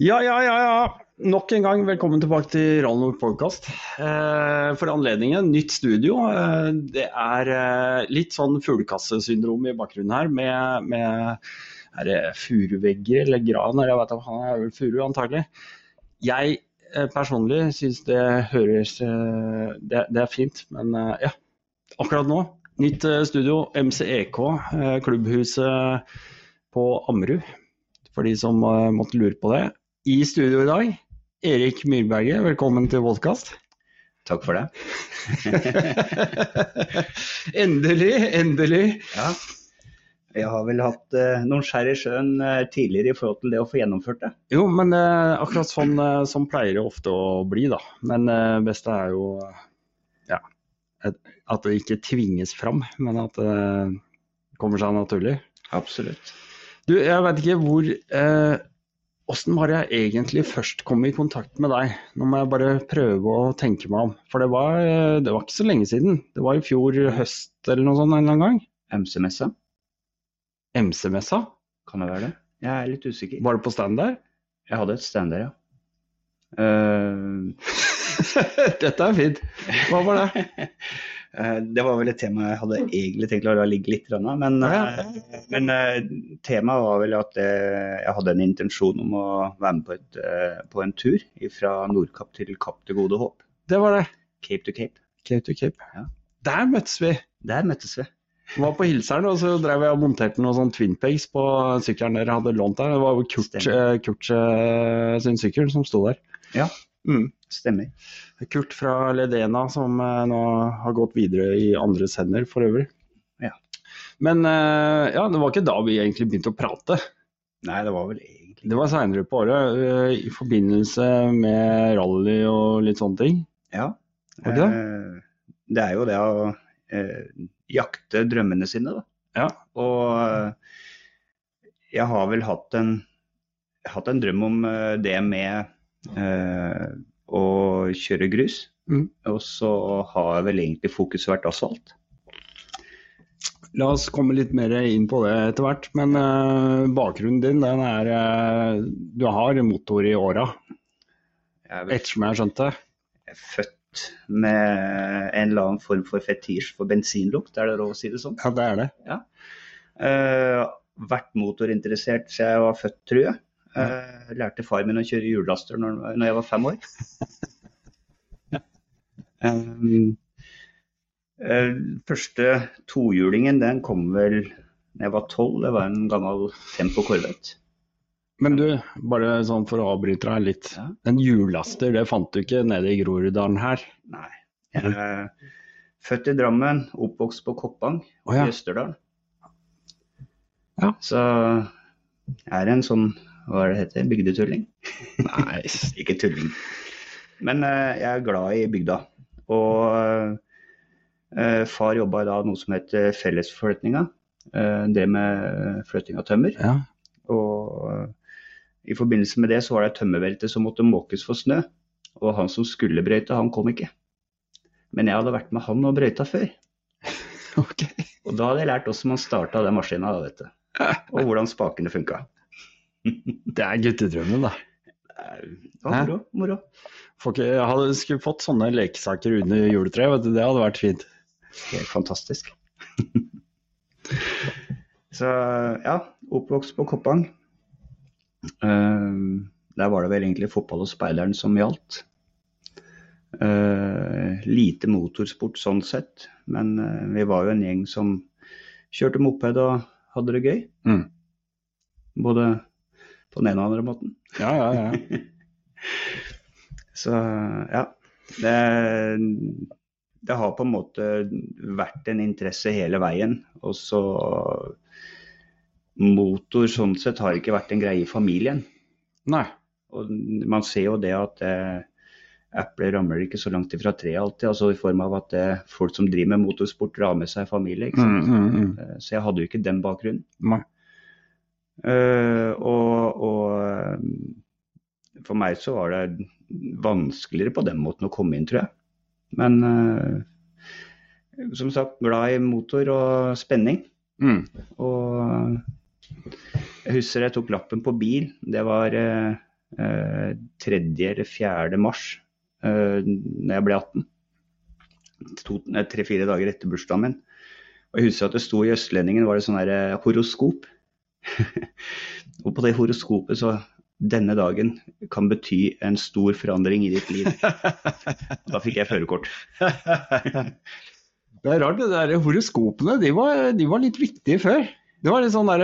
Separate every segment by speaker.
Speaker 1: Ja, ja, ja, ja. Nok en gang velkommen tilbake til Rallnord podcast. Eh, for anledningen, nytt studio. Eh, det er eh, litt sånn fuglekassesyndrom i bakgrunnen her, med, med er det furuvegger eller gran, eller jeg vet ikke, han er vel furu antagelig. Jeg eh, personlig syns det høres eh, det, det, er fint, men eh, ja. Akkurat nå, nytt studio, MCEK, klubbhuset på Ammerud. For de som måtte lure på det. I studio i dag, Erik Myrberget, velkommen til Vodkast.
Speaker 2: Takk for det.
Speaker 1: endelig, endelig.
Speaker 2: Ja. Jeg har vel hatt eh, noen skjær i sjøen eh, tidligere i forhold til det å få gjennomført det.
Speaker 1: Jo, men eh, akkurat sånn, eh, sånn pleier det ofte å bli, da. Men det eh, beste er jo ja, at det ikke tvinges fram, men at det kommer seg naturlig.
Speaker 2: Absolutt.
Speaker 1: Du, jeg vet ikke hvor eh, Åssen var det jeg egentlig først kom i kontakt med deg? Nå må jeg bare prøve å tenke meg om. For det var, eh, det var ikke så lenge siden. Det var i fjor høst eller noe sånt en eller annen gang.
Speaker 2: MC-messa,
Speaker 1: MC-messa.
Speaker 2: kan det være det? Jeg er litt usikker.
Speaker 1: Var det på stand der?
Speaker 2: Jeg hadde et stand der, ja. Uh...
Speaker 1: Dette er fint. Hva var det?
Speaker 2: eh, det var vel et tema jeg hadde egentlig tenkt å la ligge litt, men,
Speaker 1: Ja.
Speaker 2: eh, men eh, temaet var vel at jeg hadde en intensjon om å være med på, et, på en tur fra Nordkapp til Kapp til Gode Håp.
Speaker 1: Det var det.
Speaker 2: Cape to Cape.
Speaker 1: Cape to Cape.
Speaker 2: Ja.
Speaker 1: Der møttes vi.
Speaker 2: Der møttes vi.
Speaker 1: var på Hilseren, og så drev jeg og monterte noen sånn twinpegs på sykkelen dere hadde lånt der. Det var jo Kurt, Kurt sin sykkel som sto der.
Speaker 2: Ja.
Speaker 1: Mm.
Speaker 2: Stemmer.
Speaker 1: Kurt fra Ledena som eh, nå har gått videre i andres hender for øvrig.
Speaker 2: Ja.
Speaker 1: Men eh, ja, det var ikke da vi egentlig begynte å prate.
Speaker 2: Nei, det var vel egentlig
Speaker 1: Det var seinere på året, eh, i forbindelse med rally og litt sånne ting.
Speaker 2: Ja.
Speaker 1: Det
Speaker 2: Eh, det er jo det å eh, jakte drømmene sine, da.
Speaker 1: Ja.
Speaker 2: Og jeg har vel hatt en, hatt en drøm om det med eh, å kjøre grus.
Speaker 1: Mm.
Speaker 2: Og så har vel egentlig fokuset vært asfalt.
Speaker 1: La oss komme litt mer inn på det etter hvert. Men uh, bakgrunnen din, den er uh, Du har motor i åra,
Speaker 2: er
Speaker 1: ettersom jeg har skjønt det.
Speaker 2: Jeg er født med en eller annen form for fetisj for bensinlukt, er det lov å si det sånn?
Speaker 1: Ja, det er det.
Speaker 2: Eh, vært motorinteressert siden jeg var født, tror jeg. Eh, lærte far min å kjøre hjullaster når, når jeg var fem år. um, eh, første tohjulingen den kom vel da jeg var tolv. Det var en gammel Tempo Corvette.
Speaker 1: Men du, bare sånn for å avbryte deg litt.
Speaker 2: Ja.
Speaker 1: En hjullaster, det fant du ikke nede i Groruddalen her?
Speaker 2: Nei. Jeg er født i Drammen, oppvokst på Koppang
Speaker 1: oh, ja.
Speaker 2: i Østerdalen.
Speaker 1: Ja.
Speaker 2: Så jeg er en sånn, hva er det heter, bygdetulling.
Speaker 1: Nei.
Speaker 2: Ikke tulling. Men eh, jeg er glad i bygda. Og eh, far jobba da noe som heter Fellesforflytninga. Eh, det med flytting av tømmer.
Speaker 1: Ja.
Speaker 2: Og i forbindelse med det så var det et tømmerbelte som måtte måkes for snø. Og han som skulle brøyte, han kom ikke. Men jeg hadde vært med han og brøyta før.
Speaker 1: Ok.
Speaker 2: Og da hadde jeg lært hvordan man starta den maskina. Og hvordan spakene funka.
Speaker 1: Det er guttedrømmen, da.
Speaker 2: Det var moro. moro.
Speaker 1: Ikke, jeg hadde, skulle fått sånne lekesaker under juletreet, vet du. Det hadde vært fint.
Speaker 2: Helt fantastisk. Så ja, oppvokst på Koppang. Uh, der var det vel egentlig fotball og speideren som gjaldt. Uh, lite motorsport sånn sett, men uh, vi var jo en gjeng som kjørte moped og hadde det gøy.
Speaker 1: Mm.
Speaker 2: Både på den ene og andre måten.
Speaker 1: Ja, ja, ja.
Speaker 2: Så ja. Det, det har på en måte vært en interesse hele veien. Og så Motor sånn sett har ikke vært en greie i familien.
Speaker 1: Nei.
Speaker 2: Og man ser jo det at eh, epler ramler ikke så langt ifra treet alltid. altså I form av at eh, folk som driver med motorsport drar med seg familie.
Speaker 1: Mm, mm, mm.
Speaker 2: Eh, Så jeg hadde jo ikke den bakgrunnen.
Speaker 1: Nei.
Speaker 2: Eh, og, og eh, for meg så var det vanskeligere på den måten å komme inn, tror jeg. Men eh, som sagt, glad i motor og spenning.
Speaker 1: Mm.
Speaker 2: Og jeg husker jeg tok lappen på bil. Det var eh, eh, 3. eller 4. mars eh, når jeg ble 18. Tre-fire dager etter bursdagen min. Og jeg husker at det sto i Østlendingen var det sånn her horoskop. og på det horoskopet så denne dagen kan bety en stor forandring i ditt liv. da fikk jeg førerkort.
Speaker 1: det er rart, det der horoskopene de var, de var, litt viktige før. Det var litt sånn der,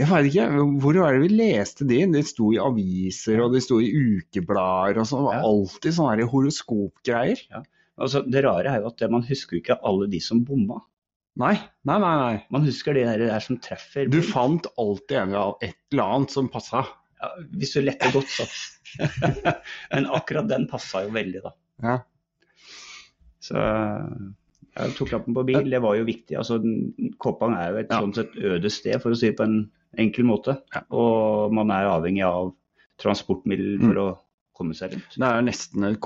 Speaker 1: Jeg veit ikke, hvor var det vi leste de? De sto i aviser og de sto i ukeblader og sånn. Det var alltid sånne horoskopgreier.
Speaker 2: Ja. Altså, det rare er jo at man husker ikke alle de som bomma.
Speaker 1: Nei, nei, nei. nei.
Speaker 2: Man husker de der, der som treffer.
Speaker 1: Du fant alltid en, et eller annet som passa.
Speaker 2: Ja, hvis du lette godt, så. Men akkurat den passa jo veldig, da.
Speaker 1: Ja.
Speaker 2: Så jeg tok lappen på bil, det var jo viktig. altså Koppang er jo et ja. sånn sett øde sted, for å si det på en enkel måte.
Speaker 1: Ja.
Speaker 2: Og man er avhengig av transportmiddel for mm. å komme seg rundt.
Speaker 1: Det er nesten et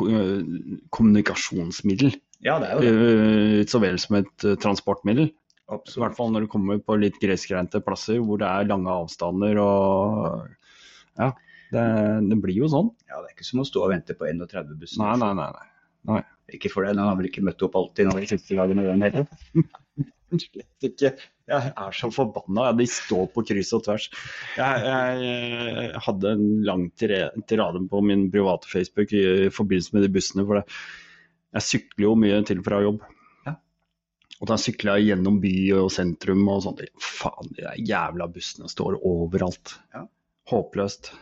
Speaker 1: kommunikasjonsmiddel.
Speaker 2: Ja, det er jo det.
Speaker 1: Eh, så vel som et eh, transportmiddel.
Speaker 2: Absolutt.
Speaker 1: I hvert fall når du kommer på litt gressgrendte plasser hvor det er lange avstander og Ja, det, det, blir jo sånn.
Speaker 2: Ja, det er ikke som å stå og vente på 31-bussen.
Speaker 1: Nei, nei, nei, nei, nei.
Speaker 2: Ikke for det, den har vel ikke møtt opp alltid når de siste dagene den heller.
Speaker 1: Slett ikke. Jeg er så forbanna. De står på kryss og tvers. Jeg, jeg, hadde en lang tirade på min private Facebook i forbindelse med de bussene. For det. Jeg sykler jo mye til fra jobb.
Speaker 2: Ja.
Speaker 1: Og da sykler jeg gjennom by og sentrum og sånt. Faen, de jævla bussene står overalt.
Speaker 2: Ja.
Speaker 1: Håpløst.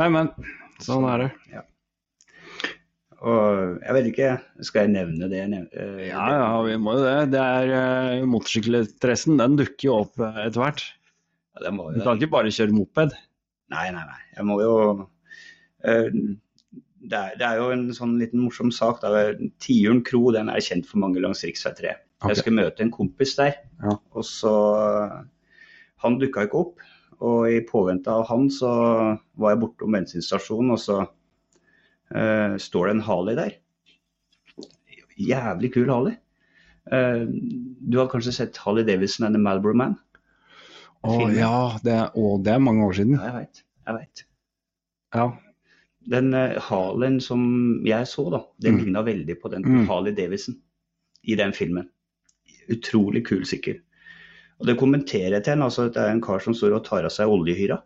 Speaker 1: Men, men. Sånn er det.
Speaker 2: Ja. Og jeg vet ikke, skal jeg nevne det? Uh,
Speaker 1: ja, ja, vi må jo det. Det er uh, Motorsykkelinteressen den dukker jo opp uh, etter hvert.
Speaker 2: Ja,
Speaker 1: du kan ikke bare kjøre moped?
Speaker 2: Nei, nei, nei. Jeg må jo uh, det, er, det, er, jo en sånn liten morsom sak. da. Tiuren kro den er kjent for mange langs rv. 3. Okay. Jeg skal møte en kompis der,
Speaker 1: ja.
Speaker 2: og så Han dukka ikke opp. Og i påvente av han så var jeg bortom bensinstasjonen, og så uh, står det en Harley der. Jævlig kul Harley. Uh, du har kanskje sett Harley Davidson and the Malboro Man?
Speaker 1: Å oh, ja, det er, oh, det er, mange år siden.
Speaker 2: Ja, jeg veit. Jeg veit.
Speaker 1: Ja.
Speaker 2: Den halen som jeg så, da, den mm. ligna veldig på den mm. Harley Davidson i den filmen. Utrolig kul sykkel. Og det kommenterer jeg til en, altså det er en kar som står og tar av seg oljehyra.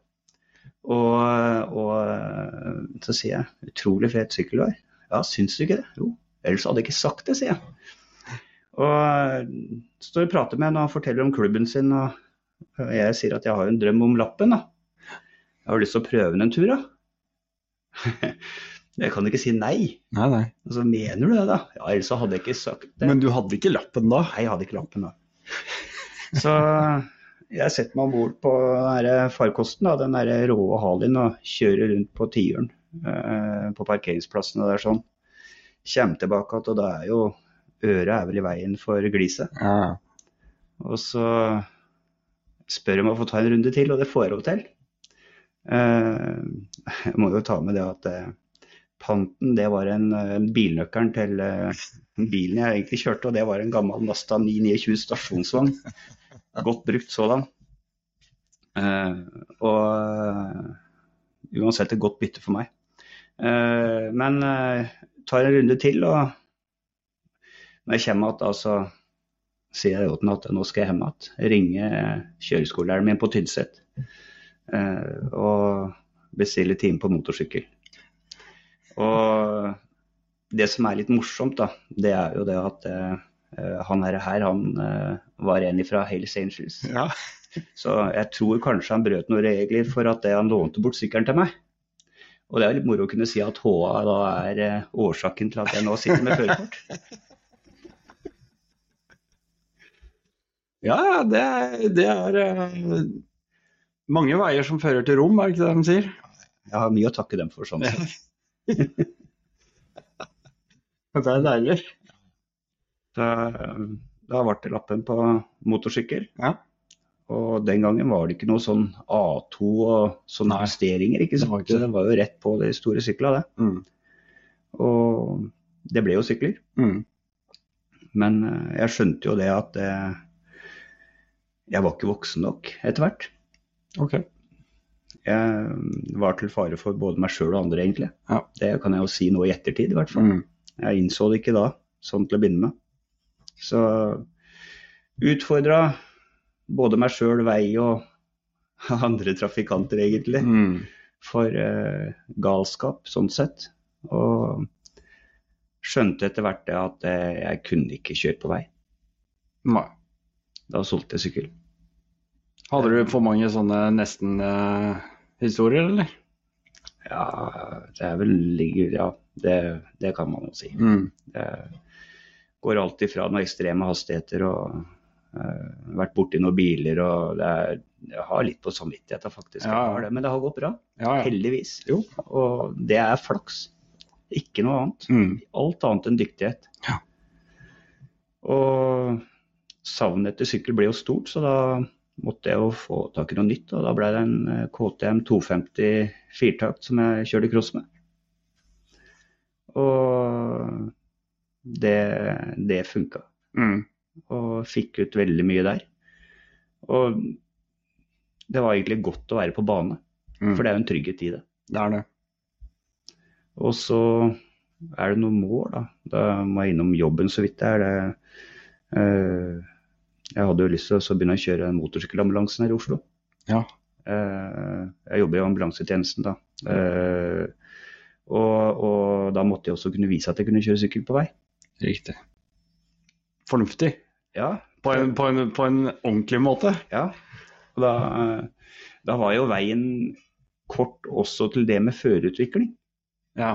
Speaker 2: Og, og, så sier jeg utrolig fet sykkel du har. Ja, syns du ikke det? Jo, ellers hadde jeg ikke sagt det, sier jeg. Og så står og prater med ham og han forteller om klubben sin. Og jeg sier at jeg har en drøm om lappen. da. Jeg har lyst til å prøve den en tur, da. Jeg kan ikke si nei.
Speaker 1: Nei, nei.
Speaker 2: Og så mener du det, da? Ja, ellers hadde jeg ikke sagt det.
Speaker 1: Men du hadde ikke lappen da?
Speaker 2: Nei, jeg hadde ikke lappen da. Så jeg setter meg om bord på den farkosten, da, den der rå Halien, og kjører rundt på tiuren eh, på parkeringsplassen og der sånn. Kommer tilbake igjen, og da er jo øret er vel i veien for gliset.
Speaker 1: Ja.
Speaker 2: Og så spør jeg om å få ta en runde til, og det får jeg lov til. Eh, jeg må jo ta med det at eh, panten det var en, en bilnøkkelen til eh, bilen jeg egentlig kjørte, og det var en gammel Nasta 929 stasjonsvogn godt brukt sådan. Og uansett et godt bytte for meg. Men tar en runde til, og når jeg kommer igjen, altså sier jeg til at nå skal jeg hjem igjen. Ringer kjøreskolelæreren min på Tynset og bestiller time på motorsykkel. Og det som er litt morsomt, da, det er jo det at Eh, han her, her han eh, var en fra Hales Angels.
Speaker 1: Ja.
Speaker 2: Så jeg tror kanskje han brøt noen regler for at han lånte bort sykkelen til meg. Og det er litt moro å kunne si at HA da er eh, årsaken til at jeg nå sitter med førerkort.
Speaker 1: Ja, det, det er mange veier som fører til rom, er det ikke det de sier?
Speaker 2: Jeg har mye å takke dem for sånn.
Speaker 1: det er deilig.
Speaker 2: Da, da ble det lappen på motorsykkel.
Speaker 1: Ja.
Speaker 2: Og den gangen var det ikke noe sånn A2 og sånne justeringer. ikke sant? Det det var jo rett på de store syklene,
Speaker 1: det. Mm.
Speaker 2: Og det ble jo sykler.
Speaker 1: Mm.
Speaker 2: Men eh, jeg skjønte jo det at det, eh, jeg var ikke voksen nok etter hvert.
Speaker 1: Okay.
Speaker 2: Jeg var til fare for både meg sjøl og andre, egentlig.
Speaker 1: Ja.
Speaker 2: Det kan jeg jo si nå i ettertid, i hvert fall.
Speaker 1: Mm.
Speaker 2: Jeg innså det ikke da, sånn til å begynne med. Så utfordra både meg sjøl, vei og andre trafikanter, egentlig,
Speaker 1: Mm.
Speaker 2: for uh, galskap, sånn sett. Og skjønte etter hvert det at eh, jeg kunne ikke kjøre på vei.
Speaker 1: Nei.
Speaker 2: Da solgte jeg sykkel.
Speaker 1: Hadde du for mange sånne nesten-historier, eller?
Speaker 2: Ja, det er vel ligger Ja, det, det kan man jo si.
Speaker 1: Mm.
Speaker 2: Det går alltid fra noen ekstreme hastigheter og uh, vært borti noen biler og det er, Jeg har litt på samvittigheten, faktisk.
Speaker 1: Ja.
Speaker 2: Det, men det har gått bra.
Speaker 1: Ja, ja.
Speaker 2: Heldigvis.
Speaker 1: Jo.
Speaker 2: Og det er flaks. Ikke noe annet.
Speaker 1: Mm.
Speaker 2: Alt annet enn dyktighet.
Speaker 1: Ja.
Speaker 2: Og savnet etter sykkel ble jo stort, så da måtte jeg jo få tak i noe nytt. Og da ble det en eh, KTM 250 firtakt som jeg kjørte cross med. Og det, det funka.
Speaker 1: Mm.
Speaker 2: Og fikk ut veldig mye der. Og det var egentlig godt å være på bane,
Speaker 1: Mm.
Speaker 2: for det er jo en trygghet i det.
Speaker 1: Det er det.
Speaker 2: Og så er det noen mål, da. Da må jeg innom jobben så vidt det er. Det, eh, jeg hadde jo lyst til å begynne å kjøre motorsykkelambulansen her i Oslo.
Speaker 1: Ja.
Speaker 2: Eh, jeg jobber i ambulansetjenesten da. Eh, og, og da måtte jeg også kunne vise at jeg kunne kjøre sykkel på vei.
Speaker 1: Riktig. Fornuftig.
Speaker 2: Ja,
Speaker 1: På en, på en, på en ordentlig måte.
Speaker 2: ja. Og da, eh, da var jo veien kort også til det med førerutvikling.
Speaker 1: Ja.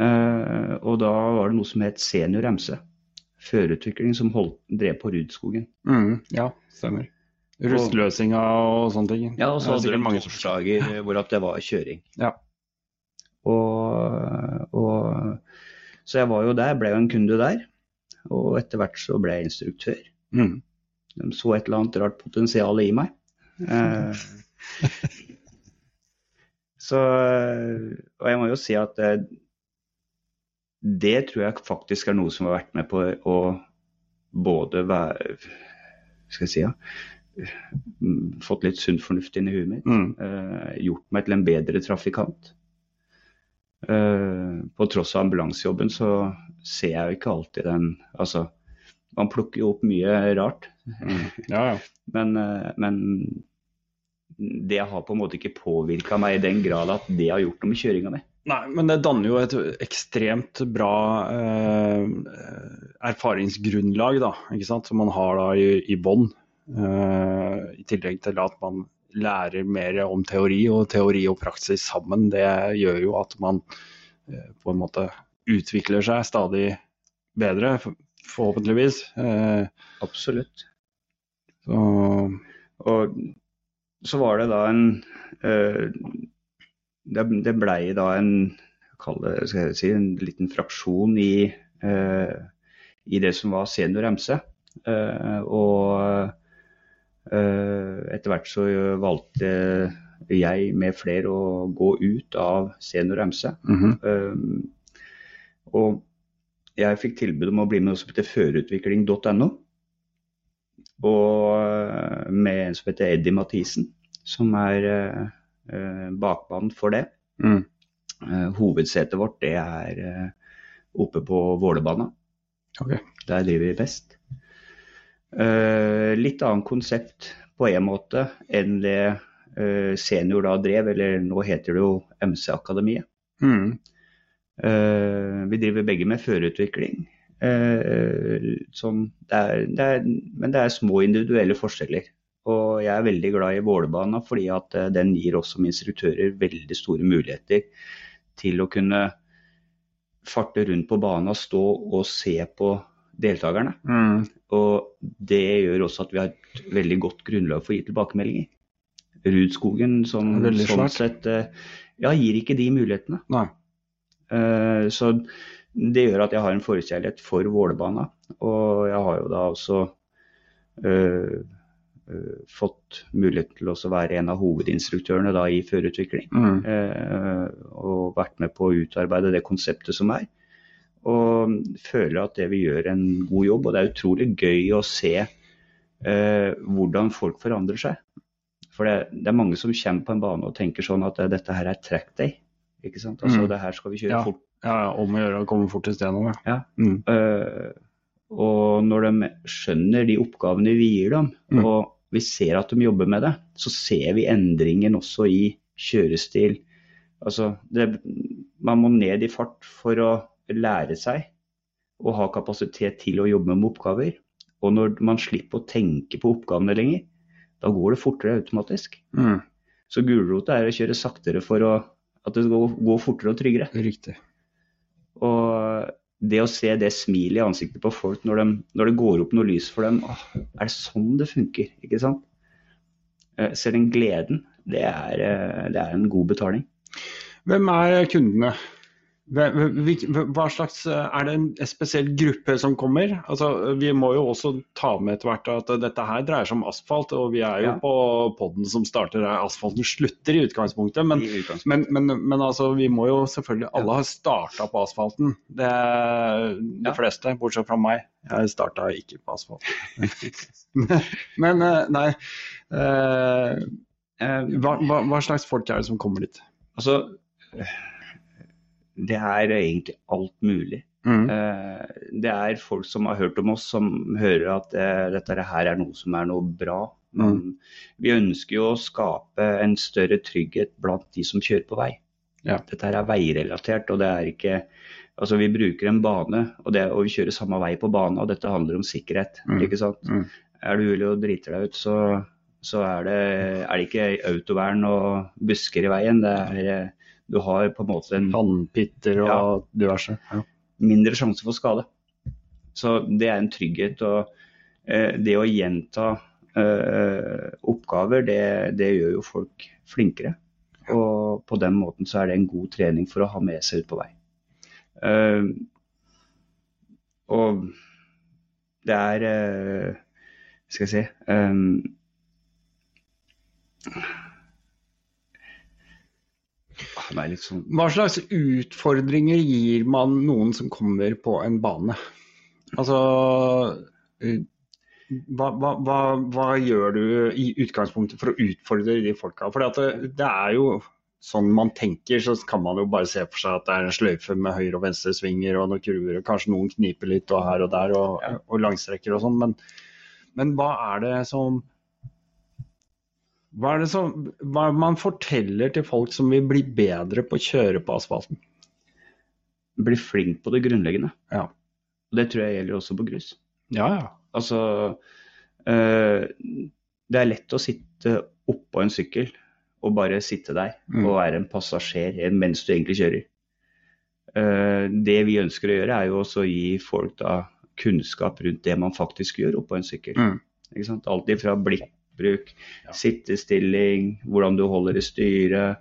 Speaker 2: Eh, og da var det noe som het senior MC. Førerutvikling som holdt, drev på Rudskogen.
Speaker 1: Mm. ja, stemmer. Rustløsinga og sånne ting.
Speaker 2: Ja, og så hadde de
Speaker 1: mange
Speaker 2: torsdager hvor at det var kjøring.
Speaker 1: Ja.
Speaker 2: Og, og Så jeg var jo der, ble jo en kunde der. Og etter hvert så ble jeg instruktør.
Speaker 1: Mm.
Speaker 2: De så et eller annet rart potensial i meg. Eh, så Og jeg må jo si at eh, det tror jeg faktisk er noe som har vært med på å både være Skal jeg si ja, Fått litt sunn fornuft inn i huet mitt.
Speaker 1: Mm.
Speaker 2: Uh, gjort meg til en bedre trafikant. Uh, på tross av ambulansejobben så ser jeg jo ikke alltid den Altså, man plukker jo opp mye rart.
Speaker 1: Mm. Ja, ja.
Speaker 2: Men, uh, men det har på en måte ikke påvirka meg i den grad at det har gjort noe med kjøringa mi.
Speaker 1: Nei, men det danner jo et ekstremt bra eh, erfaringsgrunnlag, da, som man har da i, i bånn. Eh, I tillegg til at man lærer mer om teori, og teori og praksis sammen. Det gjør jo at man eh, på en måte utvikler seg stadig bedre, forhåpentligvis. Eh,
Speaker 2: Absolutt.
Speaker 1: så,
Speaker 2: Og så var det da en eh, Det, det blei da en si, en liten fraksjon i, eh, i det som var senior MC. Eh, og eh, etter hvert så valgte jeg med flere å gå ut av senior MC.
Speaker 1: mhm.
Speaker 2: Um, og jeg fikk tilbud om å bli med noe som heter førerutvikling.no. Og uh, med en som heter Eddie Mathisen, som er uh, uh, for det.
Speaker 1: Mm.
Speaker 2: Uh, hovedsetet vårt det er uh, oppe på Vålerbanen.
Speaker 1: Okay.
Speaker 2: Der driver vi best. Litt annet konsept på en måte enn det senior da drev, eller nå heter det jo MC-akademiet.
Speaker 1: Mm.
Speaker 2: Eh, vi driver begge med førerutvikling. Eh, sånn, det er, det er, men det er små individuelle forskjeller. Og jeg er veldig glad i Vålerbanen fordi at eh, den gir oss som instruktører veldig store muligheter til å kunne farte rundt på banen stå og se på deltakerne.
Speaker 1: Mm.
Speaker 2: Og det gjør også at vi har et veldig godt grunnlag for å gi tilbakemeldinger. Rudskogen som, sånn sett eh, ja, gir ikke de mulighetene.
Speaker 1: Nei.
Speaker 2: Uh, Så det gjør at jeg har en forkjærlighet for Vålerbanen. Og jeg har jo da også eh, fått mulighet til å være en av hovedinstruktørene da i førerutvikling.
Speaker 1: Mm.
Speaker 2: Eh, og vært med på å utarbeide det konseptet som er. Og føler at det vi gjør en god jobb. Og det er utrolig gøy å se eh, hvordan folk forandrer seg. For det, det, er mange som kommer på en bane og tenker sånn at dette her er track day. Ikke sant? Altså,
Speaker 1: Mm.
Speaker 2: det her skal vi kjøre
Speaker 1: Ja.
Speaker 2: fort.
Speaker 1: Ja, ja, om å gjøre å komme fortest gjennom, ja.
Speaker 2: Ja.
Speaker 1: Mm.
Speaker 2: Eh, og når de skjønner de oppgavene vi gir dem,
Speaker 1: Mm.
Speaker 2: og vi ser at de jobber med det, så ser vi endringen også i kjørestil. Altså, det, man må ned i fart for å lære seg å ha kapasitet til å jobbe med oppgaver. Og når man slipper å tenke på oppgavene lenger, da går det fortere automatisk.
Speaker 1: Mm.
Speaker 2: Så gulrota er å kjøre saktere for å, at det skal gå, fortere og tryggere.
Speaker 1: Riktig.
Speaker 2: Og det å se det smilet i ansiktet på folk når, de, når det går opp noe lys for dem, åh, er det sånn det funker? Ikke sant? Eh, Se den gleden, det er, eh, det er en god betaling.
Speaker 1: Hvem er kundene? Hva slags, Er det en spesiell gruppe som kommer? Altså, vi må jo også ta med etter hvert at dette her dreier seg om asfalt, og vi er jo
Speaker 2: Ja.
Speaker 1: på podden som starter der asfalten slutter i utgangspunktet. Men,
Speaker 2: I utgangspunktet.
Speaker 1: men, men, men altså, vi må jo selvfølgelig Alle har starta på asfalten. Det, de
Speaker 2: Ja.
Speaker 1: fleste, bortsett fra meg. Jeg starta ikke på asfalt. men eh, nei eh,
Speaker 2: Eh,
Speaker 1: hva, hva, hva slags folk er det som kommer dit?
Speaker 2: altså, det er egentlig alt mulig.
Speaker 1: Mm.
Speaker 2: Eh, Det er folk som har hørt om oss, som hører at eh, dette her er noe som er noe bra. Men vi ønsker jo å skape en større trygghet blant de som kjører på vei.
Speaker 1: Ja.
Speaker 2: Dette her er veirelatert, og det er ikke Altså, vi bruker en bane, og, det, og vi kjører samme vei på banen, og dette handler om sikkerhet.
Speaker 1: Mm.
Speaker 2: ikke sant?
Speaker 1: Mm.
Speaker 2: Er du uheldig og driter deg ut, så, så er, det, er det ikke autovern og busker i veien. Det er, eh, du har på en måte en
Speaker 1: Vannpitter og
Speaker 2: Ja.
Speaker 1: diverse. Ja.
Speaker 2: mindre sjanse for skade. Så det er en trygghet. Og eh, det å gjenta eh, oppgaver, det, det gjør jo folk flinkere. Og på den måten så er det en god trening for å ha med seg ut på vei. Eh, og det er eh, Skal jeg si det er litt sånn
Speaker 1: Hva slags utfordringer gir man noen som kommer på en bane? Altså eh, hva, hva, hva, hva gjør du i utgangspunktet for å utfordre de folka? For det, det er jo sånn man tenker, så kan man jo bare se for seg at det er en sløyfe med høyre- og venstresvinger og noen kruer, og kanskje noen kniper litt og her og der, og, og langstrekker og sånn. Men, men hva er det som hva er det som hva man forteller til folk som vil bli bedre på å kjøre på asfalten?
Speaker 2: bli flink på det grunnleggende.
Speaker 1: Ja.
Speaker 2: Og det tror jeg gjelder også på grus.
Speaker 1: Ja, ja.
Speaker 2: Altså øh, Det er lett å sitte oppå en sykkel og bare sitte der
Speaker 1: Mm.
Speaker 2: og være en passasjer mens du egentlig kjører. Uh, det vi ønsker å gjøre, er jo også å gi folk da kunnskap rundt det man faktisk gjør oppå en sykkel.
Speaker 1: Mm.
Speaker 2: Ikke sant? Alt blikkbruk,
Speaker 1: Ja.
Speaker 2: sittestilling, hvordan du holder i styret,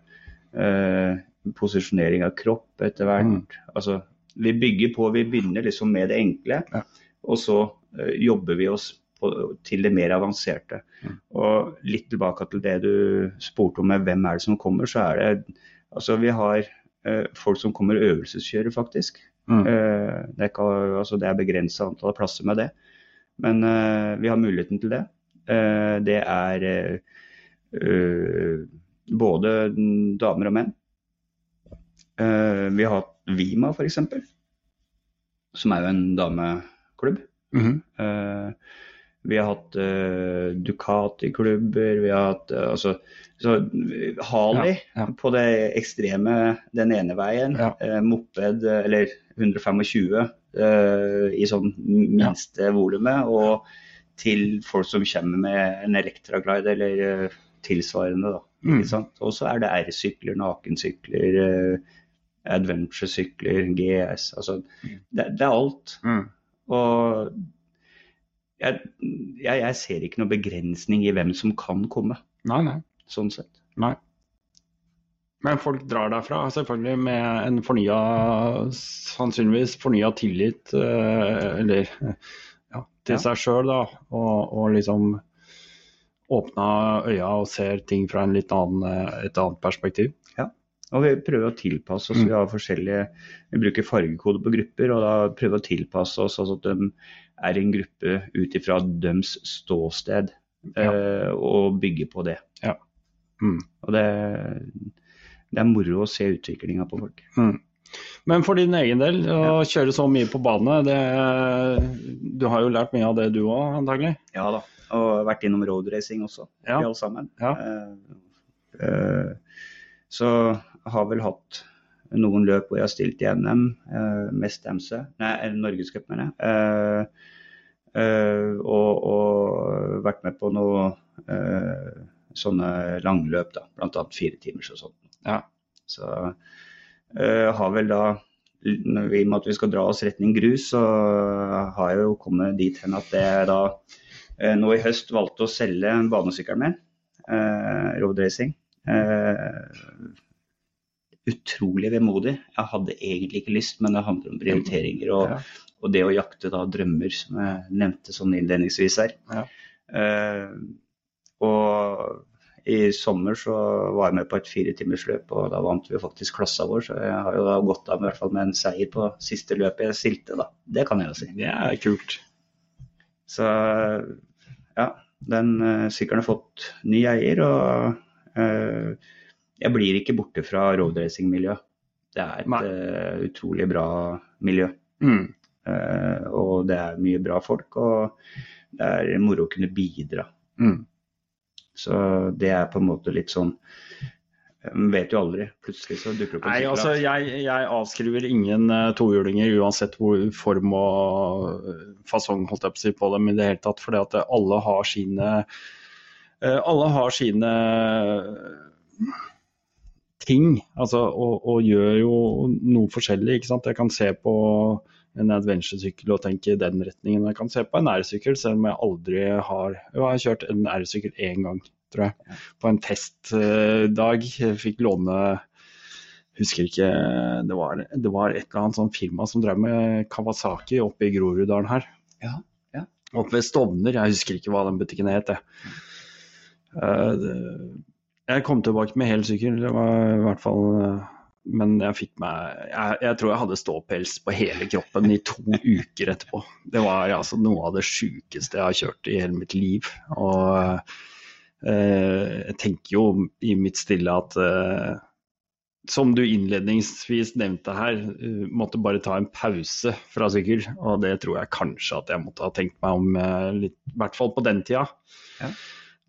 Speaker 2: eh, posisjonering av kropp etter hvert.
Speaker 1: Mm.
Speaker 2: Altså, vi bygger på, vi begynner liksom med det enkle,
Speaker 1: Ja.
Speaker 2: og så eh, jobber vi oss på, til det mer avanserte.
Speaker 1: Mm.
Speaker 2: Og litt tilbake til det du spurte om med hvem er det som kommer, så er det altså vi har eh, folk som kommer øvelseskjører, faktisk.
Speaker 1: Mm.
Speaker 2: Eh, det ikke, altså, det er begrensa antall plasser med det, men uh, vi har muligheten til det. Eh, det er eh, eh, både damer og menn. Vi har hatt Vima f.eks., som er jo en dameklubb.
Speaker 1: Mm
Speaker 2: -hmm. vi har hatt uh, Ducati-klubber, vi har hatt uh, altså, så, Harley
Speaker 1: Ja, ja.
Speaker 2: på det ekstreme den ene veien.
Speaker 1: Ja.
Speaker 2: uh, moped eller 125 eh, i sånn minste volumet. Og til folk som kommer med en Electraglide eller eh, tilsvarende. da.
Speaker 1: Mm.
Speaker 2: Ikke sant? Og så er det R-sykler, nakensykler, uh, adventure-sykler, GS. Altså, det, det er alt.
Speaker 1: Mm.
Speaker 2: Og jeg, jeg, jeg ser ikke noen begrensning i hvem som kan komme,
Speaker 1: Nei, nei.
Speaker 2: sånn sett.
Speaker 1: Nei. Men folk drar derfra selvfølgelig med en fornya, sannsynligvis fornya tillit, eh, eller til
Speaker 2: Ja.
Speaker 1: seg sjøl, da. Og, og liksom åpna øya og ser ting fra annen, eh, et annet perspektiv. Ja.
Speaker 2: Og vi prøver å tilpasse oss.
Speaker 1: Mm.
Speaker 2: Vi har forskjellige, vi bruker fargekode på grupper, og da prøver å tilpasse oss altså at de er en gruppe ut ifra deres ståsted,
Speaker 1: Ja.
Speaker 2: eh, og bygge på det.
Speaker 1: Ja. Mm.
Speaker 2: Og det, det er moro å se utviklinga på folk.
Speaker 1: Men for din egen del, å kjøre så mye på bane, det, du har jo lært mye av det du òg, antagelig?
Speaker 2: Ja da. Og vært innom roadracing også,
Speaker 1: Ja.
Speaker 2: vi alle sammen.
Speaker 1: Ja.
Speaker 2: Uh, uh, så har vel hatt noen løp hvor jeg har stilt i NM, uh, mest MC, nei, eh, Norgescup, mener jeg. Eh, eh, og, og vært med på noe eh, sånne langløp, da, bl.a. fire timers og sånn.
Speaker 1: Ja.
Speaker 2: Så eh, har vel da i og med at vi skal dra oss retning grus, så har jeg jo kommet dit hen at det er da eh, nå i høst valgte å selge banesykkelen min, eh, road racing. Eh, utrolig vemodig. Jeg hadde egentlig ikke lyst, men det handler om prioriteringer og, og det å jakte da drømmer, som jeg nevnte sånn innledningsvis her.
Speaker 1: Ja.
Speaker 2: Eh, og i sommer så var jeg med på et firetimersløp, og da vant vi jo faktisk klassa vår. Så jeg har jo da gått av med, i hvert fall med en seier på siste løpet jeg stilte, da. Det kan jeg jo si.
Speaker 1: Det er kult.
Speaker 2: Så ja, den uh, sykkelen har fått ny eier, og eh, jeg blir ikke borte fra roadracing-miljøet. Det er et eh, utrolig bra miljø.
Speaker 1: Mm.
Speaker 2: Uh, og det er mye bra folk, og det er moro å kunne bidra.
Speaker 1: Mm.
Speaker 2: Så det er på en måte litt sånn Man vet jo aldri. Plutselig så dukker det opp en
Speaker 1: Nei, altså jeg, jeg avskriver ingen uh, tohjulinger uansett hvor form og eh, fasong holdt jeg på å si på dem i det hele tatt. For alle har sine uh, Alle har sine ting, altså, og, og gjør jo noe forskjellig. ikke sant? Jeg kan se på en adventure-sykkel og tenke i den retningen. Jeg kan se på en R-sykkel, selv om jeg aldri har jeg har kjørt en R-sykkel én gang, tror jeg. På en testdag. Jeg fikk låne Husker ikke Det var, det var et eller annet sånn firma som drev med Kawasaki oppe i Groruddalen her.
Speaker 2: Ja, ja.
Speaker 1: Oppe ved Stovner. Jeg husker ikke hva den butikken het. jeg. Eh, det- Jeg kom tilbake med hel sykkel, det var i hvert fall eh, Men jeg fikk meg jeg, jeg tror jeg hadde ståpels på hele kroppen i to uker etterpå. Det var altså noe av det sjukeste jeg har kjørt i hele mitt liv. Og eh, jeg tenker jo i mitt stille at eh, som du innledningsvis nevnte her, eh, måtte bare ta en pause fra sykkel. Og det tror jeg kanskje at jeg måtte ha tenkt meg om, eh, litt, i hvert fall på den tida.
Speaker 2: Ja.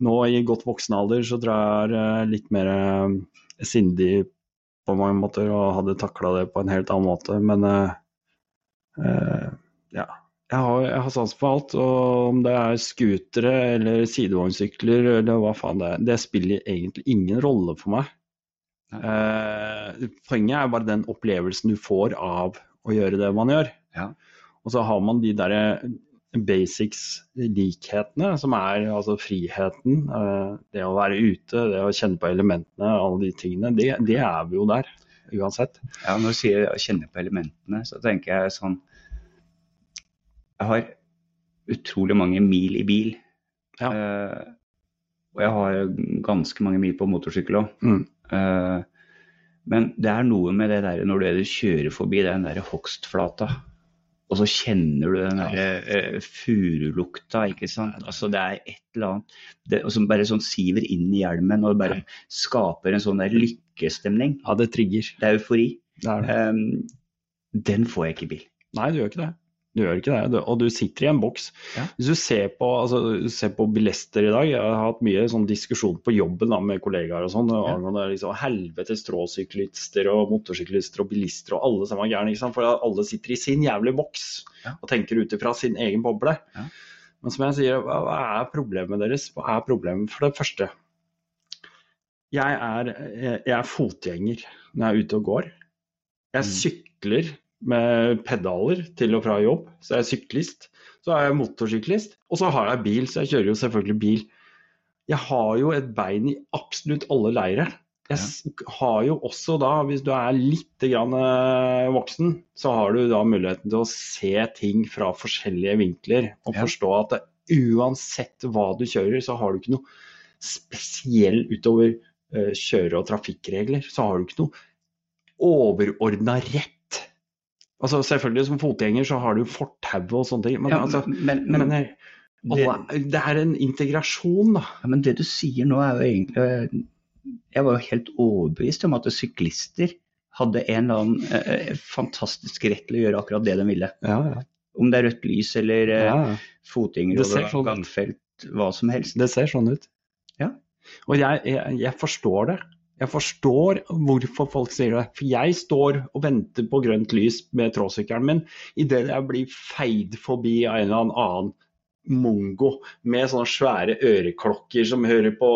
Speaker 1: Nå i godt voksen alder så tror jeg er eh, litt mer sindig på mange måter og hadde takla det på en helt annen måte. Men eh, eh, ja. Jeg har, jeg har sans for alt. Og om det er scootere eller sidevognsykler eller hva faen det er, det spiller egentlig ingen rolle for meg. Eh, poenget er bare den opplevelsen du får av å gjøre det man gjør.
Speaker 2: Ja.
Speaker 1: Og så har man de derre basics-likhetene, som er altså friheten, eh, det å være ute, det å kjenne på elementene, alle de tingene. Det, det er vi jo der, uansett.
Speaker 2: Ja, når du sier å kjenne på elementene, så tenker jeg sånn Jeg har utrolig mange mil i bil.
Speaker 1: Ja.
Speaker 2: Eh, og jeg har ganske mange mil på motorsykkel òg.
Speaker 1: Mm.
Speaker 2: Eh, men det er noe med det der når du kjører forbi den der hogstflata, og så kjenner du den der eh, furulukta, ikke sant. Altså det er et eller annet det, som bare sånn siver inn i hjelmen og bare skaper en sånn der lykkestemning.
Speaker 1: Ja, det trigger.
Speaker 2: Det er eufori.
Speaker 1: Det er det.
Speaker 2: Um, den får jeg ikke i bil.
Speaker 1: Nei, du gjør ikke det. Du gjør ikke det, og du sitter i en boks.
Speaker 2: Ja.
Speaker 1: Hvis du ser på, altså, ser på bilister i dag, jeg har hatt mye sånn diskusjon på jobben da, med kollegaer og sånn,
Speaker 2: Ja.
Speaker 1: angående liksom, helvetes stråsyklister og motorsyklister og bilister og alle sammen er gærne, for alle sitter i sin jævlig boks
Speaker 2: Ja.
Speaker 1: og tenker ut ifra sin egen boble. Men som jeg sier, hva, er problemet deres? Hva er problemet? For det første, jeg er, jeg jeg er fotgjenger når jeg er ute og går. Jeg
Speaker 2: Mm.
Speaker 1: sykler med pedaler til og fra jobb, så jeg er syklist. Så er jeg motorsyklist, og så har jeg bil, så jeg kjører jo selvfølgelig bil. Jeg har jo et bein i absolutt alle leire. Jeg har jo også da, hvis du er litt grann eh, voksen, så har du da muligheten til å se ting fra forskjellige vinkler og forstå at det, uansett hva du kjører, så har du ikke noe spesiell utover eh, kjøre- og trafikkregler. Så har du ikke noe overordna rett. Altså Selvfølgelig som fotgjenger så har du fortauet og sånne ting, men,
Speaker 2: Ja,
Speaker 1: altså,
Speaker 2: men,
Speaker 1: men,
Speaker 2: men,
Speaker 1: alle, det er en integrasjon, da.
Speaker 2: ja, men det du sier nå er jo egentlig jeg var jo helt overbevist om at syklister hadde en eller annen eh, fantastisk rett til å gjøre akkurat det de ville.
Speaker 1: Ja, ja.
Speaker 2: Om det er rødt lys eller eh, fotgjenger
Speaker 1: Det
Speaker 2: over
Speaker 1: sånn
Speaker 2: gangfelt, hva som helst.
Speaker 1: Det ser sånn ut.
Speaker 2: Ja.
Speaker 1: Og jeg, jeg, jeg forstår det. Jeg forstår hvorfor folk sier det. For jeg står og venter på grønt lys med tråsykkelen min idet jeg blir feid forbi av en eller annen mongo med sånne svære øreklokker som hører på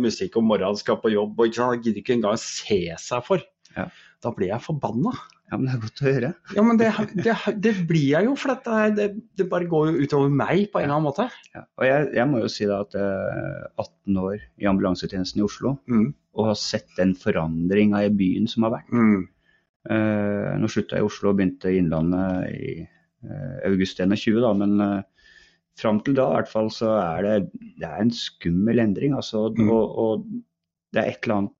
Speaker 1: musikk om morgenen, skal på jobb og ikke sant, gidder ikke engang se seg for.
Speaker 2: Ja.
Speaker 1: Da blir jeg forbanna.
Speaker 2: Ja, men det er godt å høre.
Speaker 1: Ja, men det, det, det blir jeg jo, for det, det bare går jo utover meg på en eller annen måte.
Speaker 2: Ja. Og jeg, jeg må jo si da at eh, 18 år i ambulansetjenesten i Oslo,
Speaker 1: Mm.
Speaker 2: og har sett den forandringa i byen som har vært.
Speaker 1: Mm.
Speaker 2: Eh, nå slutta jeg i Oslo og begynte i Innlandet i eh, august 21, da, men uh, fram til da i hvert fall så er det, det er en skummel endring. Altså,
Speaker 1: Mm.
Speaker 2: og, og det er et eller annet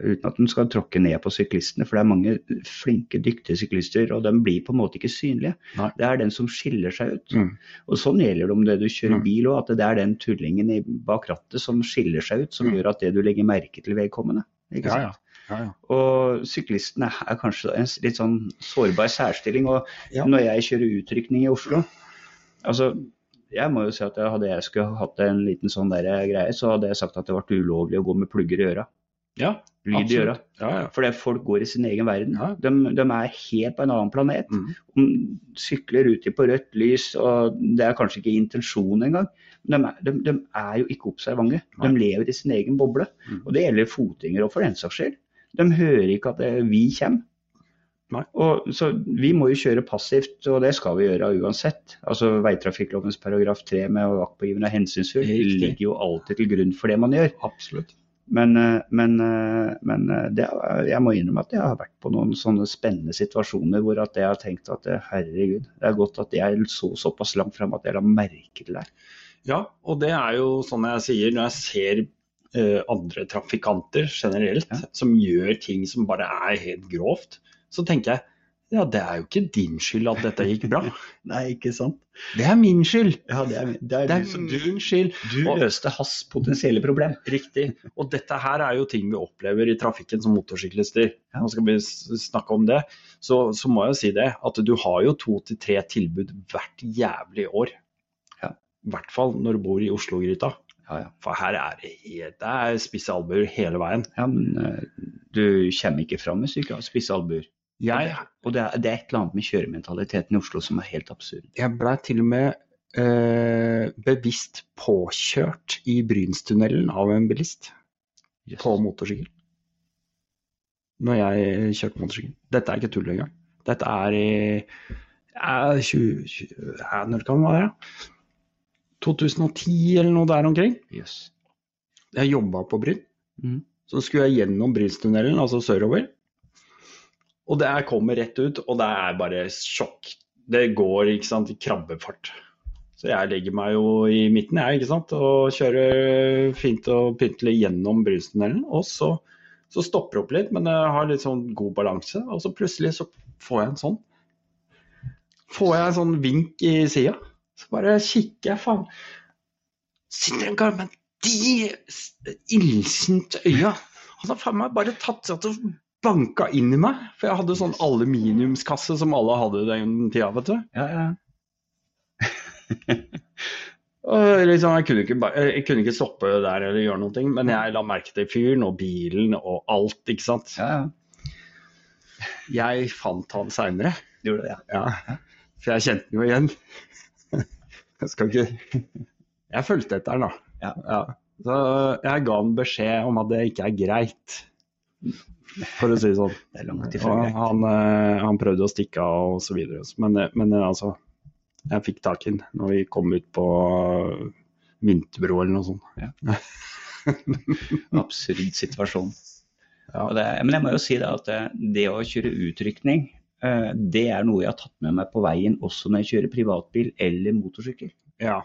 Speaker 2: uten at en skal tråkke ned på syklistene, for det er mange flinke, dyktige syklister, og de blir på en måte ikke synlige.
Speaker 1: Nei.
Speaker 2: Det er den som skiller seg ut.
Speaker 1: Mm.
Speaker 2: Og sånn gjelder det om det du kjører
Speaker 1: Mm.
Speaker 2: bil òg, at det er den tullingen i, bak rattet som skiller seg ut, som
Speaker 1: Mm.
Speaker 2: gjør at det du legger merke til vedkommende. Ikke
Speaker 1: Ja,
Speaker 2: sant?
Speaker 1: ja. ja, ja.
Speaker 2: Og syklistene er kanskje en litt sånn sårbar særstilling. Og
Speaker 1: Ja.
Speaker 2: når jeg kjører utrykning i Oslo Altså, jeg må jo si at hadde jeg skulle hatt en liten sånn der greie, så hadde jeg sagt at det ble ulovlig å gå med plugger i øra.
Speaker 1: Ja
Speaker 2: Lyd i øra.
Speaker 1: Ja, ja.
Speaker 2: Fordi folk går i sin egen verden.
Speaker 1: Ja.
Speaker 2: De, de er helt på en annen planet.
Speaker 1: Mm.
Speaker 2: De sykler uti på rødt lys, og det er kanskje ikke intensjonen engang. Men de er, de, de er jo ikke observante. De lever i sin egen boble.
Speaker 1: Mm.
Speaker 2: Og det gjelder fotgjengere òg, for den saks skyld. De hører ikke at det, vi kommer. Og, så vi må jo kjøre passivt, og det skal vi gjøre uansett. Altså Veitrafikklovens paragraf 3 med vaktpågivende og hensynsfull ligger jo alltid til grunn for det man gjør.
Speaker 1: Absolutt.
Speaker 2: Men, eh, men, eh, men eh, det, jeg må innrømme at jeg har vært på noen sånne spennende situasjoner hvor jeg har tenkt at herregud, det er godt at jeg så såpass langt frem at jeg la merke til det.
Speaker 1: Ja, og det er jo sånn jeg sier når jeg ser uh, andre trafikanter generelt
Speaker 2: Ja.
Speaker 1: som gjør ting som bare er helt grovt, så tenker jeg ja, det er jo ikke din skyld at dette gikk bra.
Speaker 2: Nei, ikke sant?
Speaker 1: Det er min skyld.
Speaker 2: Ja, det er, det
Speaker 1: Det
Speaker 2: er
Speaker 1: er
Speaker 2: du som
Speaker 1: din skyld.
Speaker 2: Du
Speaker 1: Og-
Speaker 2: løste hans potensielle problem.
Speaker 1: Riktig. Og dette her er jo ting vi opplever i trafikken som motorsyklister. Nå skal vi snakke om det. Så, så må jeg jo si det, at du har jo to til tre tilbud hvert jævlig år.
Speaker 2: Ja.
Speaker 1: I hvert fall når du bor i Oslo-gryta.
Speaker 2: Ja, ja.
Speaker 1: For her er det, det er spisse albuer hele veien.
Speaker 2: ja men eh, du kommer ikke fram med spisse albuer.
Speaker 1: Jeg,
Speaker 2: Og det er, det er et eller annet med kjørementaliteten i Oslo som er helt absurd.
Speaker 1: jeg blei til og med eh, bevisst påkjørt i Brynstunnelen av en bilist på motorsykkel. Når jeg kjørte motorsykkel. Dette er ikke tull engang. Dette er i ja, 20, 20 Når kan det være? 2010 eller noe der omkring.
Speaker 2: Yes.
Speaker 1: Jeg jobba på Bryn.
Speaker 2: Mm.
Speaker 1: Så skulle jeg gjennom Brynstunnelen, altså sørover. Og det er kommer rett ut, og det er bare sjokk. Det går ikke sant, i krabbefart. Så jeg legger meg jo i midten jeg, ikke sant, og kjører fint og pyntelig gjennom Brynstunnelen. Og så, så stopper det opp litt, men jeg har litt sånn god balanse. Og så plutselig så får jeg en sånn Får jeg en sånn vink i sida. Så bare kikker jeg, faen. Sitter en med de s- øya. Han har faen meg bare tatt seg til å banka inn i meg. For jeg hadde sånn aluminiumskasse som alle hadde den tida, vet du.
Speaker 2: Ja, ja.
Speaker 1: Og liksom, jeg, kunne ikke, jeg kunne ikke stoppe der eller gjøre noe, men jeg la merke til fyren og bilen og alt, ikke sant.
Speaker 2: ja, ja.
Speaker 1: Jeg fant han seinere.
Speaker 2: Gjorde det, ja.
Speaker 1: Ja, for jeg kjente den jo igjen. Jeg skal ikke Jeg fulgte etter han, da.
Speaker 2: Ja.
Speaker 1: Så jeg ga han beskjed om at det ikke er greit, for å si det sånn.
Speaker 2: Det er langt ifra greit.
Speaker 1: han, eh, han prøvde å stikke av og så videre. Men, eh, men eh, altså, jeg fikk tak i den når vi kom ut på Vinterbro eller noe sånt.
Speaker 2: Absurd situasjon.
Speaker 1: Ja.
Speaker 2: Det, men jeg må jo si det at det, å kjøre utrykning, det er noe jeg har tatt med meg på veien også når jeg kjører privatbil eller motorsykkel.
Speaker 1: Ja.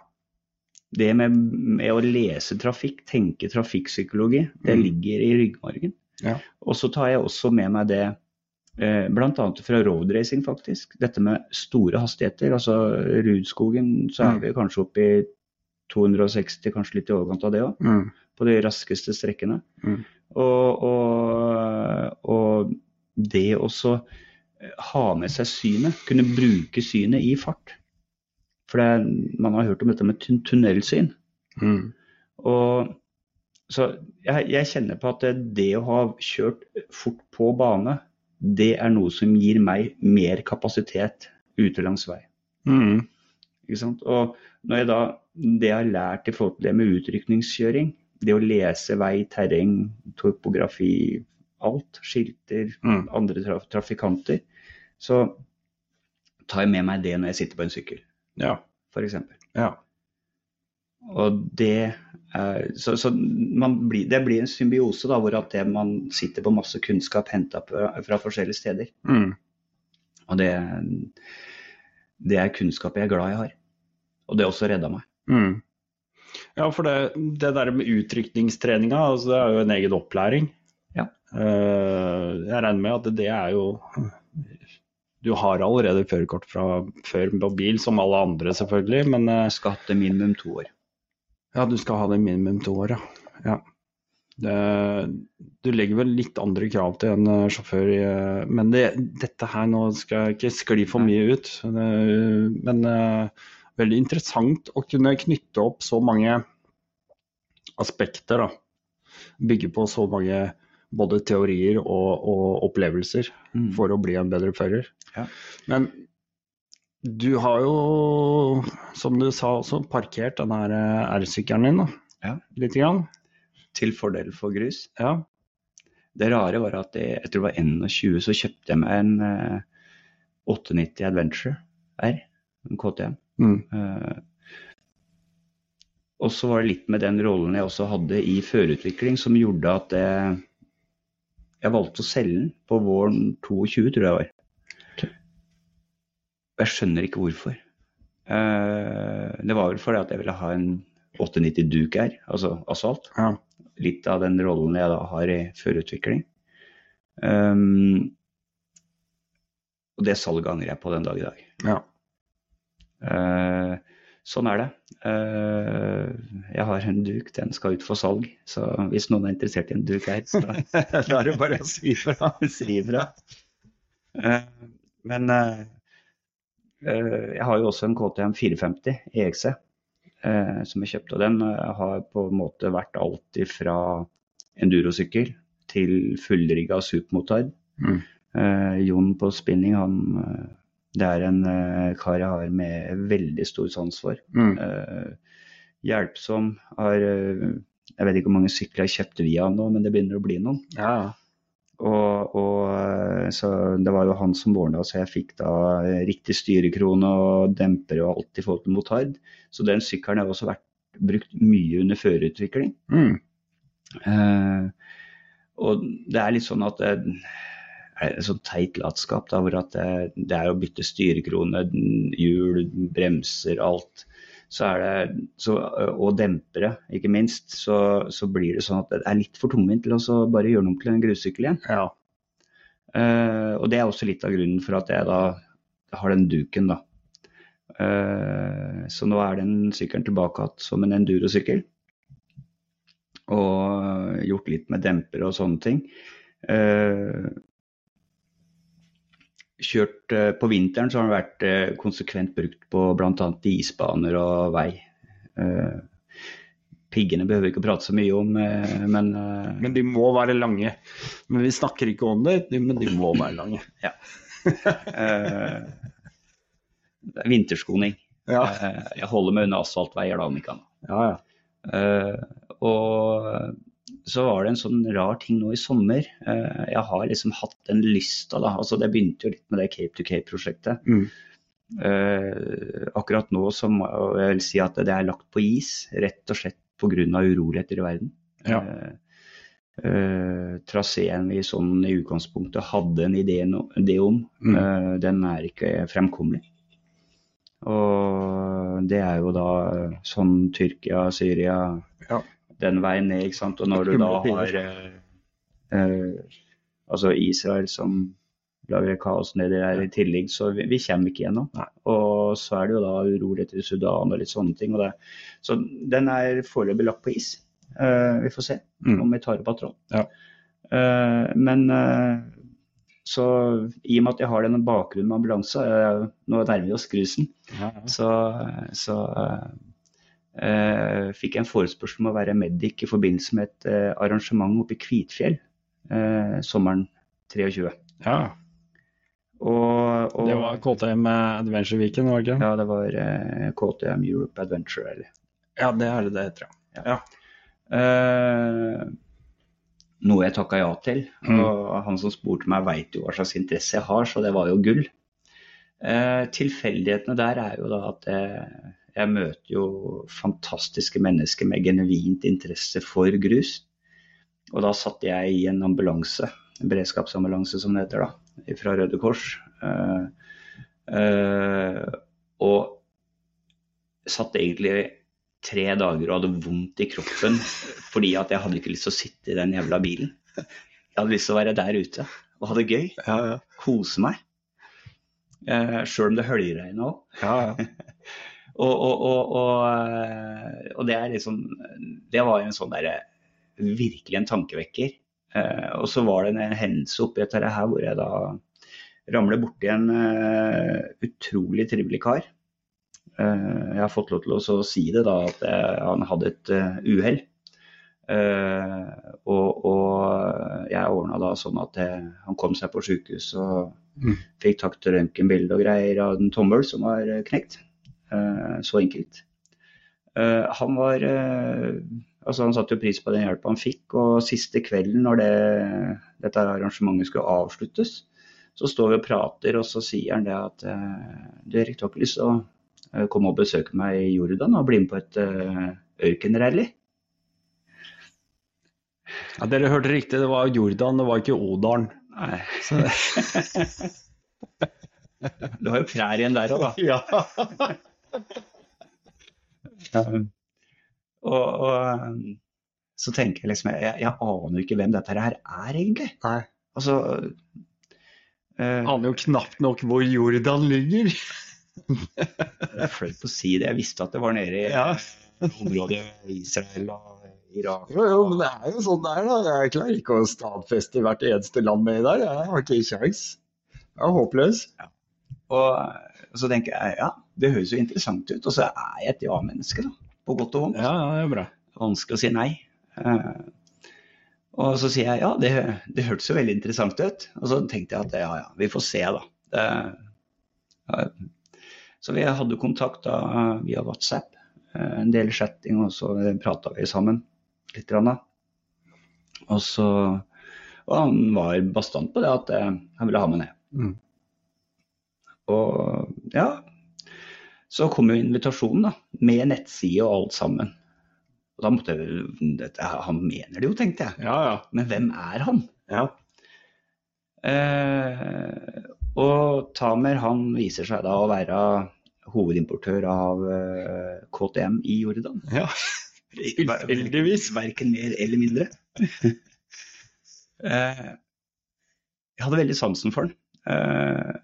Speaker 2: Det med, med å lese trafikk, tenke trafikkpsykologi, det
Speaker 1: Mm.
Speaker 2: ligger i ryggmargen.
Speaker 1: Ja.
Speaker 2: Og så tar jeg også med meg det eh, bl.a. fra roadracing, faktisk. Dette med store hastigheter. Altså Rudskogen så er
Speaker 1: Mm.
Speaker 2: vi kanskje oppe i 260, kanskje litt i overkant av det òg.
Speaker 1: Mm.
Speaker 2: på de raskeste strekkene.
Speaker 1: Mm.
Speaker 2: Og, og, og det også ha med seg synet, kunne bruke synet i fart. For det, man har hørt om dette med tun tunnelsyn.
Speaker 1: Mm.
Speaker 2: Og så jeg, jeg, kjenner på at det, å ha kjørt fort på bane, det er noe som gir meg mer kapasitet ute langs vei.
Speaker 1: Mm.
Speaker 2: Ikke sant? Og når jeg da, det jeg har lært i forhold til det med utrykningskjøring, det å lese vei, terreng, topografi, alt, skilter,
Speaker 1: Mm.
Speaker 2: andre traf trafikanter, så tar jeg med meg det når jeg sitter på en sykkel,
Speaker 1: Ja.
Speaker 2: f.eks.
Speaker 1: ja.
Speaker 2: Og det så, så man blir, det blir en symbiose da, hvor at det man sitter på masse kunnskap henta fra, fra forskjellige steder.
Speaker 1: Mm.
Speaker 2: Og det, det er kunnskap jeg er glad jeg har. Og det har også redda meg.
Speaker 1: Mm. Ja, for det, det der med utrykningstreninga, altså det er jo en egen opplæring.
Speaker 2: Ja.
Speaker 1: Eh, jeg regner med at det er jo Du har allerede førerkort fra før på bil, som alle andre selvfølgelig, men eh,
Speaker 2: det minimum to år.
Speaker 1: Ja, du skal ha det minimum to år, ja. ja. Det, du legger vel litt andre krav til en eh, sjåfør, eh, men det, dette her nå skal jeg ikke skli for mye ut. Det, men uh, veldig interessant å kunne knytte opp så mange aspekter, da. Bygge på så mange både teorier og, og opplevelser
Speaker 2: Mm.
Speaker 1: for å bli en bedre fører.
Speaker 2: Ja.
Speaker 1: Men du har jo, som du sa, også parkert den her eh, R-sykkelen din, da.
Speaker 2: Ja.
Speaker 1: litt. grann.
Speaker 2: Til fordel for grus.
Speaker 1: Ja.
Speaker 2: Det rare var at jeg, jeg tror det var 21, så kjøpte jeg meg en eh, 890 Adventure R, en KTM.
Speaker 1: Mm.
Speaker 2: Eh, og så var det litt med den rollen jeg også hadde i førerutvikling som gjorde at jeg, jeg valgte å selge den på våren 22, tror jeg var. Og jeg skjønner ikke hvorfor. Eh, det var vel fordi at jeg ville ha en 890 Duke her, altså asfalt.
Speaker 1: ja.
Speaker 2: Litt av den rollen jeg da har i førutvikling. Um, og det salget angrer jeg på den dag i dag.
Speaker 1: ja.
Speaker 2: Uh, sånn er det. Uh, jeg har en duk, den skal ut for salg. Så hvis noen er interessert i en duk her, så
Speaker 1: Da er det bare å si ifra.
Speaker 2: si ifra. Uh, men eh, eh, jeg har jo også en KTM 450 EXE eh, som jeg kjøpte. Og den eh, har på en måte vært alt fra endurosykkel til fullrigga supermotard.
Speaker 1: Mm.
Speaker 2: Eh, Jon på spinning, han eh, det er en eh, kar jeg har med veldig stor sans for.
Speaker 1: Mm.
Speaker 2: Eh, hjelpsom. Har eh, Jeg vet ikke hvor mange sykler jeg kjøpte via nå, men det begynner å bli noen.
Speaker 1: Ja, ja.
Speaker 2: Og, og eh, så Det var jo han som ordna så jeg fikk da eh, riktig styrekrone og demper og alt i forhold til motard. Så den sykkelen har også vært brukt mye under førerutvikling.
Speaker 1: Mm.
Speaker 2: Eh, og det er litt sånn at det er en sånn teit latskap, da, hvor at det, det er å bytte styrekrone, hjul, bremser, alt. Så det, så, og dempere, ikke minst, så, så blir det sånn at det er litt for tungvint til å bare gjøre noe til en grussykkel igjen.
Speaker 1: ja.
Speaker 2: Uh, og det er også litt av grunnen for at jeg da har den duken, da. Uh, så nå er den sykkelen tilbake igjen som en endurosykkel. Og gjort litt med demper og sånne ting. Eh, kjørt eh, på vinteren så har den vært eh, konsekvent brukt på bl.a. isbaner og vei. Eh, piggene behøver vi ikke å prate så mye om, men
Speaker 1: Men de må være lange. Men vi snakker ikke om det, men de må være lange.
Speaker 2: ja. er vinterskoning.
Speaker 1: Ja,
Speaker 2: jeg holder meg unna asfaltveier da, om ikke annet.
Speaker 1: ja. ja.
Speaker 2: Og så var det en sånn rar ting nå i sommer. Eh, jeg har liksom hatt den lysta, da. Altså, det begynte jo litt med det Cape to Cape-prosjektet.
Speaker 1: Mm.
Speaker 2: Uh, akkurat nå så må jeg vel si at det er lagt på is, rett og slett pga. uroligheter i verden.
Speaker 1: Ja.
Speaker 2: Uh, traseen vi sånn i utgangspunktet hadde en idé, no, idé om,
Speaker 1: Mm.
Speaker 2: den er ikke fremkommelig. Og det er jo da sånn Tyrkia, Syria,
Speaker 1: Ja.
Speaker 2: Den veien ned, ikke sant. Og når du da har eh, eh, altså Israel som lager kaos nedi der i tillegg, så vi, vi kommer ikke gjennom. Og så er det jo da uroligheter i Sudan og litt sånne ting. Så den er foreløpig lagt på is. Eh, vi får se
Speaker 1: Mm.
Speaker 2: om vi tar opp tråden.
Speaker 1: Ja.
Speaker 2: Eh, men eh, så i og med at jeg har denne bakgrunnen med ambulanse, eh, nå nærmer vi oss cruisen,
Speaker 1: Ja, ja.
Speaker 2: så, så fikk jeg en forespørsel om å være medic i forbindelse med et eh, arrangement oppe i Kvitfjell eh, sommeren 23.
Speaker 1: ja.
Speaker 2: Og, og,
Speaker 1: Det var KTM Adventure Weekend, var det ikke?
Speaker 2: Ja, det var eh, KTM Europe Adventure. Eller.
Speaker 1: Ja, det er det det heter, ja.
Speaker 2: Eh, noe jeg takka ja til.
Speaker 1: Mm.
Speaker 2: Og han som spurte meg, veit jo hva slags interesse jeg har, så det var jo gull. Eh, tilfeldighetene der er jo da at jeg, jeg møter jo fantastiske mennesker med genuint interesse for grus. Og da satt jeg i en ambulanse, en beredskapsambulanse som det heter da, fra Røde Kors. Uh, uh, og satt egentlig tre dager og hadde vondt i kroppen fordi at jeg hadde ikke lyst til å sitte i den jævla bilen. Jeg hadde lyst til å være der ute og ha det gøy,
Speaker 1: Ja, ja.
Speaker 2: kose meg. Eh, Sjøl om det høljregna òg.
Speaker 1: ja, ja.
Speaker 2: Og, og, og, og, eh, og det er liksom Det var en sånn derre Virkelig en tankevekker. Eh, og så var det en, en hendelse oppi dette her hvor jeg da ramler borti en eh, utrolig trivelig kar. Jeg har fått lov til å si det, da, at han hadde et uh, uhell. Eh, og, og jeg ordna da sånn at jeg, han kom seg på sjukehus og
Speaker 1: Mm.
Speaker 2: fikk til røntgenbilde og greier av en tommel som var knekt. Eh, så enkelt. Eh, han var eh, Altså Han satte jo pris på den hjelpa han fikk, og siste kvelden når det, dette arrangementet skulle avsluttes, så står vi og prater, og så sier han det at du Erik, du har ikke lyst til å komme og besøke meg i Jordan og bli med på et ørkenrally?
Speaker 1: ja. Dere hørte riktig, det var Jordan, det var ikke Odalen.
Speaker 2: Nei. Du har jo prærien der òg, da.
Speaker 1: ja.
Speaker 2: Og, og så tenker jeg liksom jeg, jeg aner ikke hvem dette her er, egentlig.
Speaker 1: Nei.
Speaker 2: Altså uh,
Speaker 1: Aner jo knapt nok hvor Jordan ligger.
Speaker 2: Det er flaut å si det. Jeg visste at det var nede i
Speaker 1: Ja.
Speaker 2: området Israel og Irak.
Speaker 1: Jo, jo, men det er jo sånn det er, da. Jeg klarer ikke å stadfeste hvert eneste land med der. Jeg har ikke kjangs. Jeg er håpløs.
Speaker 2: Og så tenker jeg ja, det høres jo interessant ut. Og så er jeg et ja-menneske, da. På godt og vondt.
Speaker 1: Ja, ja, det er bra.
Speaker 2: Vanskelig å si nei. Eh, og så sier jeg ja, det, det hørtes jo veldig interessant ut. Og så tenkte jeg at ja, ja, vi får se, da. Det, ja. Så vi hadde kontakt da via WhatsApp. eh, En del chatting, og så prata vi sammen litt. da. Og så Og han var bastant på det at eh, han ville ha meg ned.
Speaker 1: Mm.
Speaker 2: Og ja, så kom jo invitasjonen, da. Med nettside og alt sammen. Og da måtte jeg dette, Han mener det jo, tenkte jeg.
Speaker 1: Ja, ja.
Speaker 2: Men hvem er han?
Speaker 1: ja.
Speaker 2: Eh, og Tamer han viser seg da å være hovedimportør av eh, KTM i Jordan.
Speaker 1: ja. heldigvis.
Speaker 2: Verken mer eller mindre. eh, jeg hadde veldig sansen for den. Eh,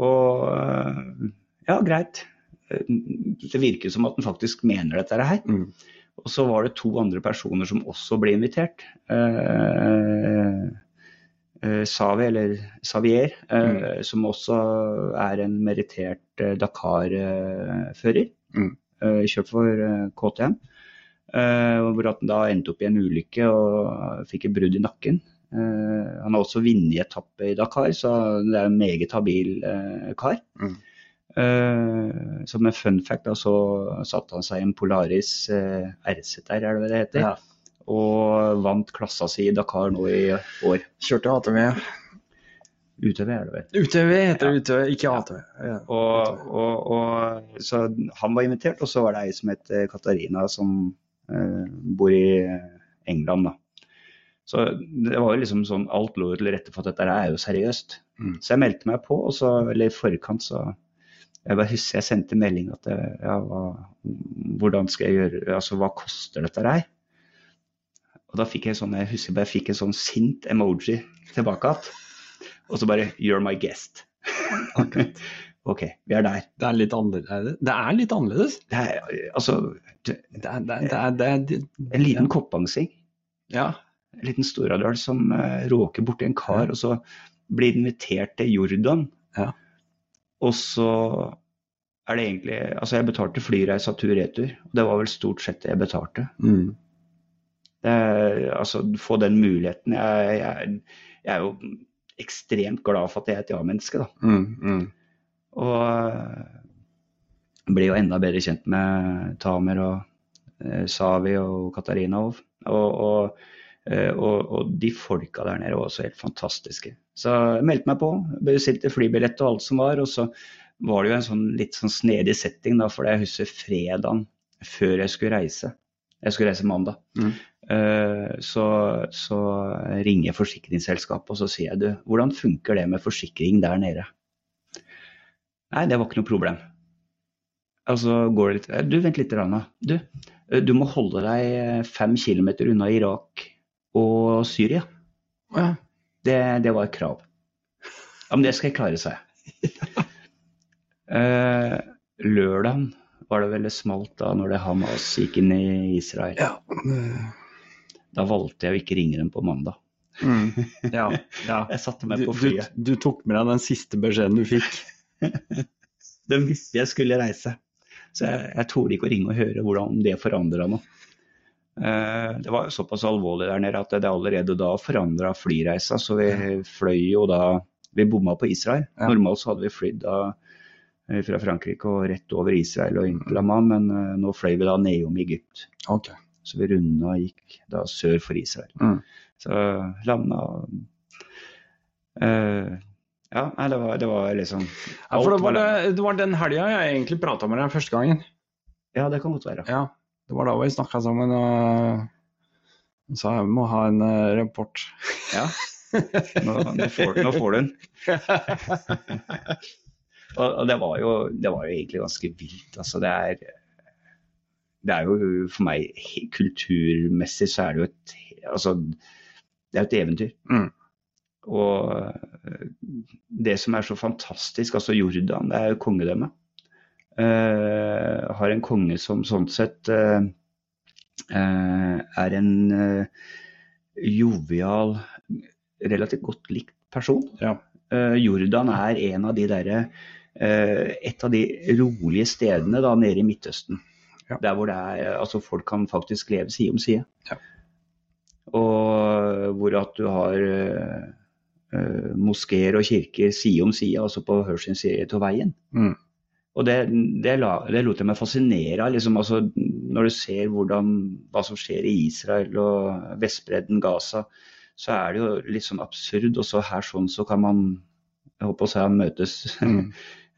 Speaker 2: og eh, ja, greit. Eh, Det virker som at den faktisk mener dette her.
Speaker 1: Mm.
Speaker 2: Og så var det to andre personer som også ble invitert. Eh, eh, Savi, eller Savier, eh, som også er en merittert eh, Dakar-fører.
Speaker 1: Mm.
Speaker 2: Eh, kjørt for KTM. Eh, hvor at han da endte opp i en ulykke og fikk et brudd i nakken. Han har også vunnet etappe i Dakar, så det er en meget habil kar.
Speaker 1: Mm.
Speaker 2: Eh, som en fun fact, da, så satte han seg i en Polaris eh, RZR, er det det heter?
Speaker 1: Ja.
Speaker 2: Og vant klassa si i Dakar nå i år.
Speaker 1: Kjørte ATV.
Speaker 2: UTV er det vel.
Speaker 1: UTV heter ja. UTV, ikke ATV. Ja.
Speaker 2: Og, og, og, så han var invitert, og så var det ei som het eh, Katarina, som uh, bor i England, da. Så det var jo liksom sånn, alt lå til rette for at dette er jo seriøst.
Speaker 1: Mm.
Speaker 2: Så jeg meldte meg på, og så, eller i forkant så Jeg bare husker jeg sendte melding at det, ja, hva, hvordan skal jeg gjøre Altså hva koster dette her? Og da fikk jeg sånn, jeg husker bare jeg fikk en sånn sint emoji tilbake igjen. Og så bare 'you're my guest'. OK, vi er der.
Speaker 1: Det er litt annerledes. Det er litt annerledes.
Speaker 2: Det er, altså, det,
Speaker 1: Det er, det er, det er,
Speaker 2: en liten koppangsing,
Speaker 1: Ja.
Speaker 2: en liten Storadal som uh, råker borti en kar, og så blir invitert til Jordan.
Speaker 1: Ja.
Speaker 2: Og så er det egentlig Altså, jeg betalte flyreisa tur-retur. og Det var vel stort sett det jeg betalte.
Speaker 1: Mm.
Speaker 2: Det altså, få den muligheten. Jeg, jeg, jeg er jo ekstremt glad for at jeg er et ja-menneske, da.
Speaker 1: Mm. Mm.
Speaker 2: Og blir ble jo enda bedre kjent med Tamer og eh, Savi og Katarina. Og, og, og, eh, og, og de folka der nede var også helt fantastiske. Så jeg meldte meg på, bestilte flybillett og alt som var. Og så var det jo en sånn litt sånn snedig setting, da, for jeg husker fredagen før jeg skulle reise. Jeg skulle reise mandag.
Speaker 1: Mm.
Speaker 2: Eh, så, så ringer jeg forsikringsselskapet og så sier jeg du, hvordan funker det med forsikring der nede? Nei, det var ikke noe problem. Altså går det litt eh, Du, vent litt, Rana. Du, eh, du må holde deg eh, fem kilometer unna Irak og Syria.
Speaker 1: Ja.
Speaker 2: Det, det var et krav. Ja, men det skal jeg klare, sa jeg. Eh, lørdagen var det veldig smalt da når det Hamas gikk inn i Israel.
Speaker 1: Ja.
Speaker 2: Da valgte jeg å ikke ringe dem på mandag.
Speaker 1: Mm. ja. ja.
Speaker 2: Jeg satte meg
Speaker 1: på
Speaker 2: på
Speaker 1: du,
Speaker 2: flyet.
Speaker 1: du tok med deg den siste beskjeden du fikk.
Speaker 2: De visste jeg skulle reise. Så jeg, jeg torde ikke å ringe og høre hvordan det forandra noe. Eh, det var såpass alvorlig der nede at det allerede da forandra flyreisa. Så vi fløy jo da Vi bomma på Israel. Normalt så hadde vi flydd da eh, fra Frankrike og rett over Israel og inn til Amman, men eh, nå fløy vi da nedom Egypt.
Speaker 1: Okay.
Speaker 2: Så vi runda og gikk da sør for Israel.
Speaker 1: Mm.
Speaker 2: Så landa uh, Ja, nei, det var, det var liksom
Speaker 1: Ja, det var, det, det var den helga jeg egentlig prata med deg første gangen.
Speaker 2: Ja, det kan godt være.
Speaker 1: Ja, det var da vi snakka sammen og hun sa jeg må ha en uh, rapport.
Speaker 2: Ja. Nå, nå, får, nå får du den. og, det, var jo, det var jo egentlig ganske vilt. Altså, det er det er jo for meg kulturmessig så er det jo et altså, det er et eventyr.
Speaker 1: Mm.
Speaker 2: Og eh, det som er så fantastisk, altså Jordan, det er jo kongedømme. Eh, har en konge som sånn sett eh, eh, er en jovial, relativt godt likt person.
Speaker 1: Ja.
Speaker 2: Jordan er en av de derre et av de rolige stedene da nede i Midtøsten.
Speaker 1: Ja.
Speaker 2: Der hvor det er, altså folk kan faktisk leve side om side.
Speaker 1: Ja.
Speaker 2: Og hvor at du har uh, moskeer og kirker side om side, altså på hver sin side av veien.
Speaker 1: Mm.
Speaker 2: Og det, det, la, det lot jeg meg fascinere av. Liksom, altså, når du ser hvordan, hva som skjer i Israel og Vestbredden, Gaza, så er det jo litt sånn absurd. Og så her sånn så kan man jeg håper å si møtes
Speaker 1: Mm.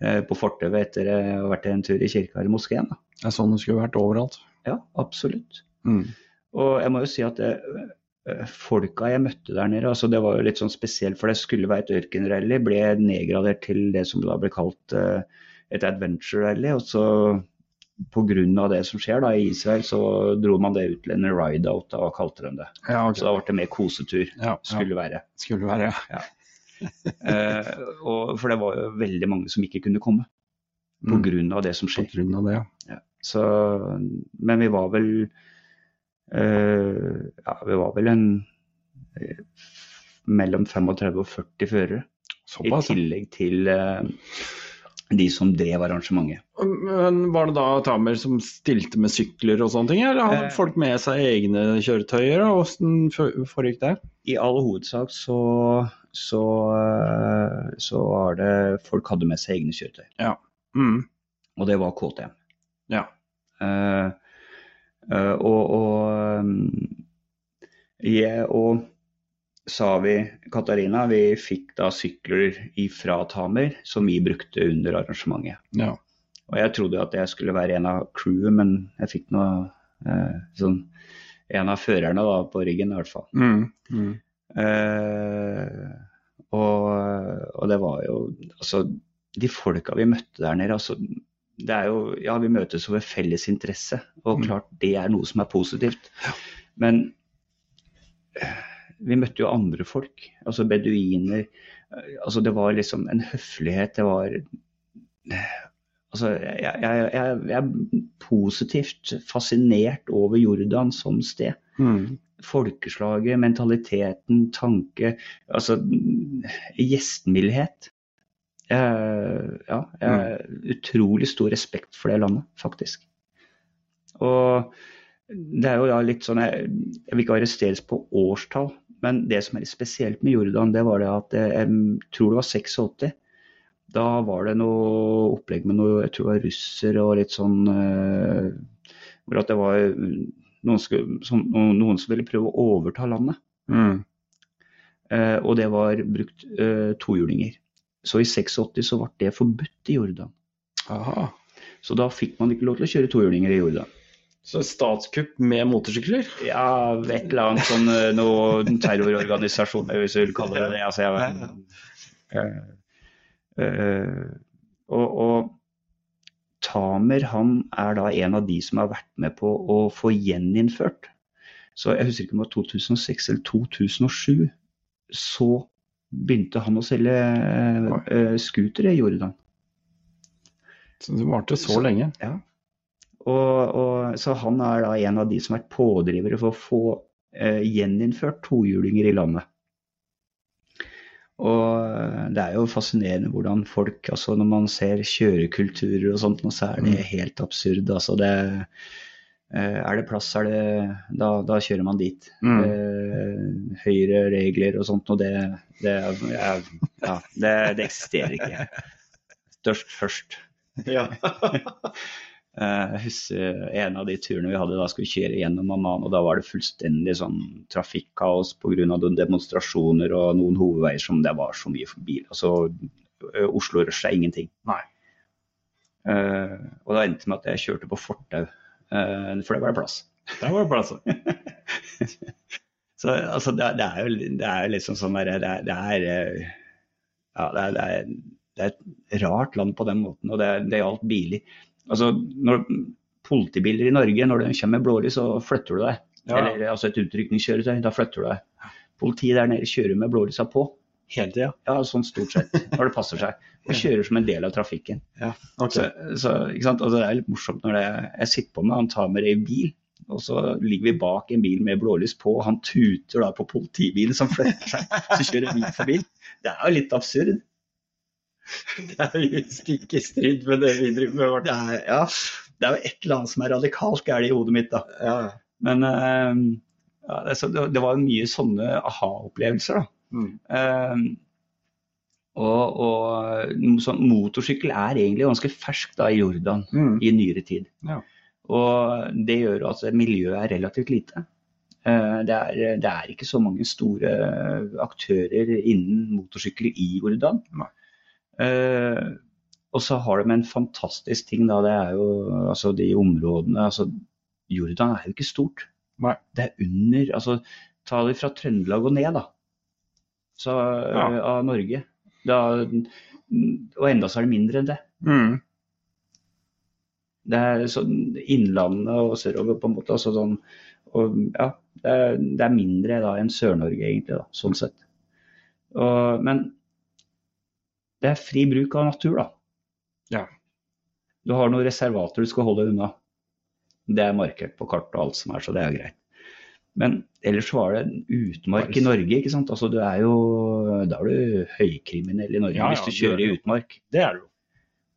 Speaker 2: eh, på fortauet etter å ha vært en tur i kirka eller moskeen. Da.
Speaker 1: Det er sånn det skulle vært overalt.
Speaker 2: Ja, absolutt.
Speaker 1: Mm.
Speaker 2: Og jeg må jo si at det, eh, folka jeg møtte der nede, altså det var jo litt sånn spesielt, for det skulle være et ørkenrally, ble nedgradert til det som da ble kalt eh, et adventure-rally. Og så pga. det som skjer da i Israel, så dro man det ut til en ride-out, og kalte dem det.
Speaker 1: Ja, okay.
Speaker 2: Så da ble det mer kosetur,
Speaker 1: Ja, ja.
Speaker 2: skulle være.
Speaker 1: Skulle være, ja.
Speaker 2: Eh, og, for det var jo veldig mange som ikke kunne komme
Speaker 1: Mm.
Speaker 2: det som
Speaker 1: På grunn av det, ja.
Speaker 2: Så, men vi var vel eh, Ja, vi var vel en eh, mellom 35 og 40 førere. I
Speaker 1: ja.
Speaker 2: tillegg til eh, de som drev arrangementet.
Speaker 1: Men Var det da Tamer som stilte med sykler og sånne ting, eller hadde
Speaker 2: Eh.
Speaker 1: folk med seg egne kjøretøyer? og Hvordan foregikk det?
Speaker 2: I all hovedsak så, så, eh, så var det Folk hadde med seg egne kjøretøy,
Speaker 1: Mm.
Speaker 2: og det var KTM.
Speaker 1: Ja.
Speaker 2: Eh, eh, og og yeah, jeg og Savi Katarina vi fikk da sykler ifra Tamer som vi brukte under arrangementet.
Speaker 1: ja.
Speaker 2: Og jeg trodde at jeg skulle være en av crewet, men jeg fikk noe eh, sånn en av førerne da, på ryggen i hvert fall.
Speaker 1: Mm. Mm.
Speaker 2: Eh, og, og det var jo Altså, de folka vi møtte der nede, altså det er jo, ja, Vi møtes over felles interesse, og
Speaker 1: Mm.
Speaker 2: klart det er noe som er positivt. Men vi møtte jo andre folk, altså beduiner. eh, altså Det var liksom en høflighet. Det var Altså, jeg, jeg, jeg, jeg er positivt fascinert over Jordan som sted.
Speaker 1: Mm.
Speaker 2: Folkeslaget, mentaliteten, tanke, altså gjestmildhet. Jeg, ja, jeg har utrolig stor respekt for det landet, faktisk. Og det er jo da litt sånn Jeg, jeg vil ikke arresteres på årstall, men det som er litt spesielt med Jordan, det var det at jeg, jeg tror det var 86. Da var det noe opplegg med noe Jeg tror det var russere og litt sånn uh, Hvor at det var noen, skulle, som, noen, som ville prøve å overta landet.
Speaker 1: Mm.
Speaker 2: Uh, og det var brukt uh, tohjulinger. Så i 86 så ble det forbudt i Jordan.
Speaker 1: Aha.
Speaker 2: Så da fikk man ikke lov til å kjøre tohjulinger i Jordan.
Speaker 1: Så statskupp med motorsykler?
Speaker 2: Ja, et eller annet sånn noe terrororganisasjon, hvis du vil kalle det det. Altså, jeg, øh, øh, og, og, Tamer han er da en av de som har vært med på å få gjeninnført. Så jeg husker ikke om det var 2006 eller 2007. Så begynte han å selge øh, scootere i Jordan.
Speaker 1: Så det varte så, så lenge?
Speaker 2: Ja. Og, og, så han er da en av de som har vært pådrivere for å få eh, gjeninnført tohjulinger i landet. Og det er jo fascinerende hvordan folk altså Når man ser kjørekulturer og sånt, så er det helt absurd. Altså det, eh, er det plass, er det, da, da kjører man dit.
Speaker 1: Mm.
Speaker 2: Høyre høyere regler og sånt, og det, det, ja, det, det eksisterer ikke. Størst først.
Speaker 1: Ja.
Speaker 2: Jeg husker en av de turene vi hadde, da skulle vi kjøre gjennom Amman, og da var det fullstendig sånn trafikkaos pga. demonstrasjoner og noen hovedveier som det var så mye for bil. Altså, Oslo Rush er ingenting.
Speaker 1: Nei.
Speaker 2: Uh, og da endte det med at jeg kjørte på fortau, uh, for det var det plass.
Speaker 1: Der var det plass.
Speaker 2: så altså, det, det, er jo det er liksom sånn der, det, det er Ja, det er, det er, det er et rart land på den måten, og det, det gjaldt biler. Altså, når Politibiler i Norge, når de kommer med blålys, så flytter du deg.
Speaker 1: Ja.
Speaker 2: Eller altså et utrykningskjøretøy, da flytter du deg. Politiet der nede kjører med blålysa på.
Speaker 1: Hele tida?
Speaker 2: Ja, ja, sånn stort sett. Når det passer seg. Og kjører som en del av trafikken.
Speaker 1: Ja,
Speaker 2: okay. så, så? Altså, det er litt morsomt når det, jeg sitter på med han tar med i bil, og så ligger vi bak en bil med blålys på, og han tuter da på politibilen som flytter seg. Så kjører vi forbi. Det er jo litt absurd.
Speaker 1: Det er jo stikk i strid med det vi driver med.
Speaker 2: Det er, ja, det er jo et eller annet som er radikalt gærent i hodet mitt, da.
Speaker 1: Ja.
Speaker 2: Men uh, ja, det, det, var mye sånne aha-opplevelser, da.
Speaker 1: Mm.
Speaker 2: Uh, og, og sånn, motorsykkel er egentlig ganske fersk da i Jordan
Speaker 1: mm.
Speaker 2: i nyere tid.
Speaker 1: Ja.
Speaker 2: Og det gjør at miljøet er relativt lite. Uh, det, er, det er ikke så mange store aktører innen motorsykler i Jordan.
Speaker 1: Nei.
Speaker 2: Uh, og så har de en fantastisk ting, da. Det er jo altså de områdene altså Jordan er jo ikke stort.
Speaker 1: Nei.
Speaker 2: Det er under altså Ta det fra Trøndelag og ned, da. Så,
Speaker 1: Ja.
Speaker 2: uh, av Norge. Da, og enda så er det mindre enn det.
Speaker 1: Mm.
Speaker 2: Det er sånn Innlandet og sørover på en måte. Altså sånn, og, ja, det, er, det er mindre da enn Sør-Norge, egentlig, da, sånn sett. Og, men det er fri bruk av natur, da.
Speaker 1: Ja.
Speaker 2: Du har noen reservater du skal holde unna. Det er markert på kart og alt som er, så det er greit. Men ellers var det en utmark i Norge, ikke sant. Altså, du er jo, da er du høykriminell i Norge
Speaker 1: Ja, ja,
Speaker 2: hvis du kjører
Speaker 1: er
Speaker 2: i utmark.
Speaker 1: Det er du.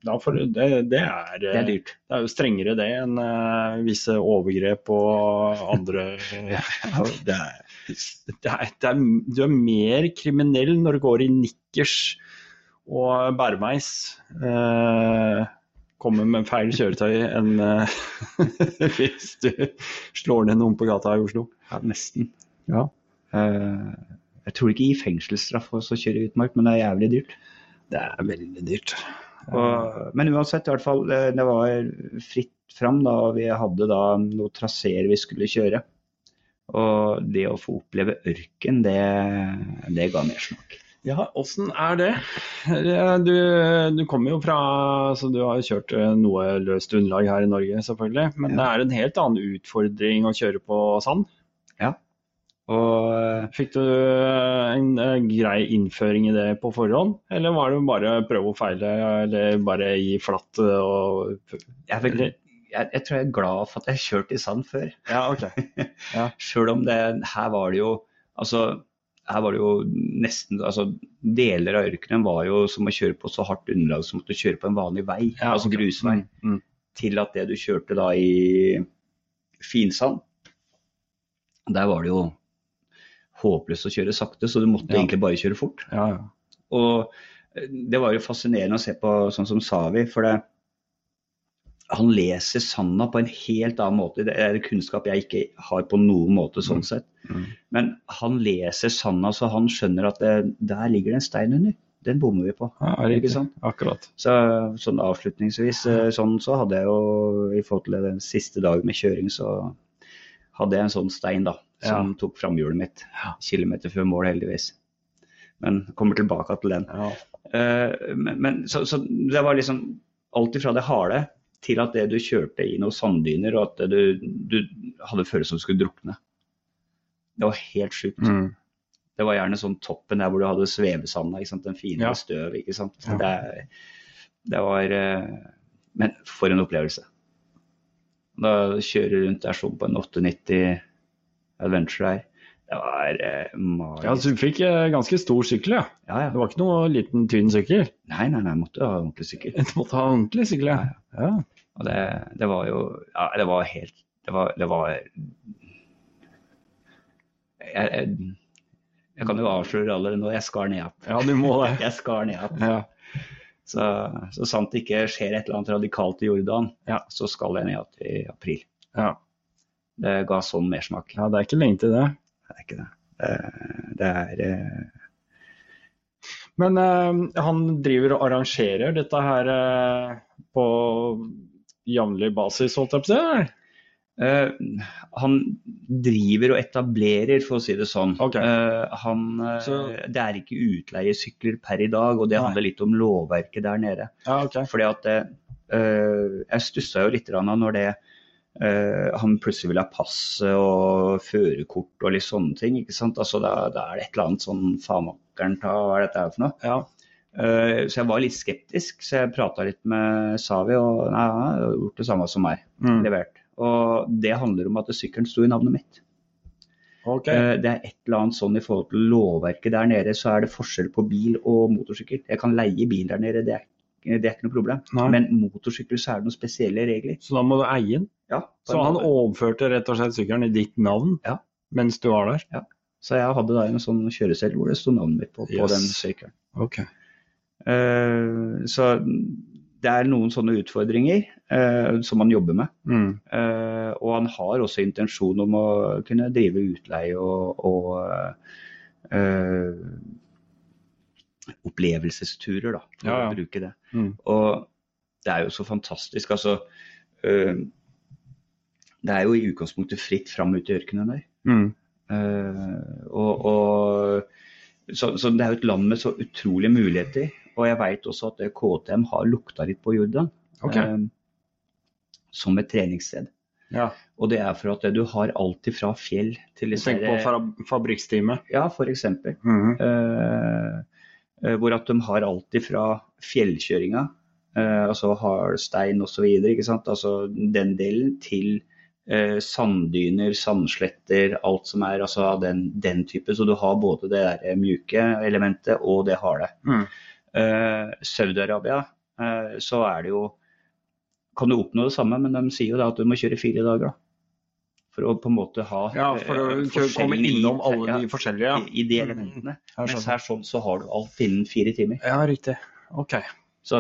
Speaker 1: du, det, det, er,
Speaker 2: Det er dyrt.
Speaker 1: det er jo strengere det enn uh, visse overgrep og andre
Speaker 2: Ja, det er,
Speaker 1: det er, det er, Du er mer kriminell når du går i nikkers og bærmeis Eh, kommer med feil kjøretøy enn eh, hvis du slår ned noen på gata i Oslo.
Speaker 2: ja, nesten.
Speaker 1: Ja.
Speaker 2: Eh, jeg tror ikke gi fengselsstraff for å kjøre i utmark, men det er jævlig dyrt.
Speaker 1: Det er veldig dyrt.
Speaker 2: Og, men uansett, i hvert fall, eh, det var fritt fram da, og vi hadde da noen traseer vi skulle kjøre. Og det å få oppleve ørken, det, det ga mersmak.
Speaker 1: Ja, åssen er det? Du, du kommer jo fra så Du har jo kjørt eh, noe løst underlag her i Norge, selvfølgelig. Men
Speaker 2: Ja.
Speaker 1: det er en helt annen utfordring å kjøre på sand.
Speaker 2: Og eh,
Speaker 1: Fikk du eh, en grei innføring i det på forhånd, eller var det bare prøve og feile, eller bare gi flatt og
Speaker 2: jeg, fikk, jeg, jeg tror jeg er glad for at jeg har kjørt i sand før.
Speaker 1: Ja, OK.
Speaker 2: Sjøl om det her var det jo Altså, her var det jo nesten altså Deler av ørkenen var jo som å kjøre på så hardt underlag som at du kjører på en vanlig vei,
Speaker 1: Ja,
Speaker 2: altså grusvei.
Speaker 1: Mm, mm.
Speaker 2: Til at det du kjørte da i finsand, der var det jo håpløst å kjøre sakte, så du måtte
Speaker 1: Ja.
Speaker 2: egentlig bare kjøre fort.
Speaker 1: Ja, ja.
Speaker 2: Og eh, det var jo fascinerende å se på sånn som Savi, for det, han leser sanda på en helt annen måte. Det er kunnskap jeg ikke har på noen måte sånn sett.
Speaker 1: Mm.
Speaker 2: Men han leser sanda så han skjønner at det, der ligger det en stein under. Den bommer vi på.
Speaker 1: ja
Speaker 2: Ikke sant?
Speaker 1: Akkurat.
Speaker 2: Så sånn avslutningsvis eh, sånn så hadde jeg jo i forhold til den siste dagen med kjøring, så hadde jeg en sånn stein da, som tok framhjulet mitt. Kilometer før mål, heldigvis. Men kommer tilbake til den.
Speaker 1: Ja.
Speaker 2: Uh, men, men så, så det var liksom alt ifra det harde til at det du kjørte i noen sanddyner, og at du, du hadde følelsen som du skulle drukne. Det var helt sjukt.
Speaker 1: Mm.
Speaker 2: Det var gjerne sånn toppen der hvor du hadde svevesanda, den fine
Speaker 1: Ja.
Speaker 2: støv. ikke sant?
Speaker 1: Ja.
Speaker 2: Det, det var eh, Men for en opplevelse. Da kjøre rundt der sånn på en 890 Adventure her, det var eh, magisk.
Speaker 1: ja, så du fikk eh, ganske stor sykkel, ja.
Speaker 2: ja, ja.
Speaker 1: Det var ikke noe liten, tynn sykkel.
Speaker 2: Nei, nei, nei, jeg måtte ha ordentlig sykkel.
Speaker 1: Du måtte ha ordentlig sykkel, ja. ja.
Speaker 2: Og det, det var jo Ja, det var helt Det var, det var jeg, jeg, jeg kan jo avsløre allerede nå, jeg skar ned igjen.
Speaker 1: Ja, du må det.
Speaker 2: Jeg skar ned igjen.
Speaker 1: Ja.
Speaker 2: Så, så sant det ikke skjer et eller annet radikalt i Jordan,
Speaker 1: Ja.
Speaker 2: så skal jeg ned igjen i april.
Speaker 1: Ja.
Speaker 2: Det ga sånn mersmak.
Speaker 1: ja, det er ikke lenge til det.
Speaker 2: Det er ikke det. Det, det er eh,
Speaker 1: Men eh, han driver og arrangerer dette her eh, på jevnlig basis, holdt jeg på å si?
Speaker 2: eh, Han driver og etablerer, for å si det sånn.
Speaker 1: Okay.
Speaker 2: Eh, han, eh,
Speaker 1: Så-
Speaker 2: Det er ikke utleiesykler per i dag, og det
Speaker 1: Nei.
Speaker 2: handler litt om lovverket der nede.
Speaker 1: Ja, okay.
Speaker 2: Fordi at det, eh, Jeg stussa jo litt når det eh, han plutselig vil ha pass og førerkort og litt sånne ting. ikke sant? Altså Da, da er det et eller annet sånn faenmakkeren ta hva er dette her for noe?
Speaker 1: Ja.
Speaker 2: Eh, så jeg var litt skeptisk, så jeg prata litt med Savi, og nei, han har gjort det samme som meg.
Speaker 1: Mm.
Speaker 2: Levert. Og det handler om at sykkelen sto i navnet mitt.
Speaker 1: Okay.
Speaker 2: Eh, Det er et eller annet sånn i forhold til lovverket der nede, så er det forskjell på bil og motorsykkel. Jeg kan leie bil der nede, det er, det er ikke noe problem.
Speaker 1: Nei.
Speaker 2: Men motorsykkel så er det noen spesielle regler.
Speaker 1: Så da må du eie den?
Speaker 2: Ja,
Speaker 1: Så han
Speaker 2: måte.
Speaker 1: overførte rett og slett sykkelen i ditt navn
Speaker 2: Ja.
Speaker 1: mens du var der? Ja.
Speaker 2: så jeg hadde da en sånn kjøreseddel hvor det sto navnet mitt på, på
Speaker 1: Yes.
Speaker 2: den sykkelen.
Speaker 1: Ok.
Speaker 2: Uh, så det er noen sånne utfordringer uh, som man jobber med.
Speaker 1: Mm.
Speaker 2: Uh, og han har også intensjon om å kunne drive utleie og, og opplevelsesturer, da, for
Speaker 1: Ja, ja.
Speaker 2: å bruke det.
Speaker 1: Mm.
Speaker 2: Og det er jo så fantastisk. Altså, eh, det er jo i utgangspunktet fritt fram ut i ørkenen der.
Speaker 1: Mm.
Speaker 2: Uh, og, og, så, så det er jo et land med så utrolige muligheter. Og jeg veit også at KTM har lukta litt på Jordan
Speaker 1: okay.
Speaker 2: uh, som et treningssted.
Speaker 1: Ja.
Speaker 2: Og det er for at du har alt ifra fjell til disse
Speaker 1: Tenk på fabrikksteamet.
Speaker 2: Ja, eksempel.
Speaker 1: Mm.
Speaker 2: Eh, uh, hvor at de har alt ifra fjellkjøringa, eh, altså hardstein osv., altså den delen, til eh, sanddyner, sandsletter, alt som er altså av den, den type. Så du har både det der mjuke elementet og det harde.
Speaker 1: Mm.
Speaker 2: Eh, Saudi-Arabia, eh, så er det jo kan du oppnå det samme, men de sier jo da at du må kjøre fire dager. da. For å på en måte ha
Speaker 1: Ja, for å
Speaker 2: eh,
Speaker 1: komme innom alle de forskjellige. Ja.
Speaker 2: i, i de
Speaker 1: Mm.
Speaker 2: elementene.
Speaker 1: Jeg
Speaker 2: Mens her sånn så har du alt innen fire timer.
Speaker 1: Ja, riktig. Ok.
Speaker 2: Så,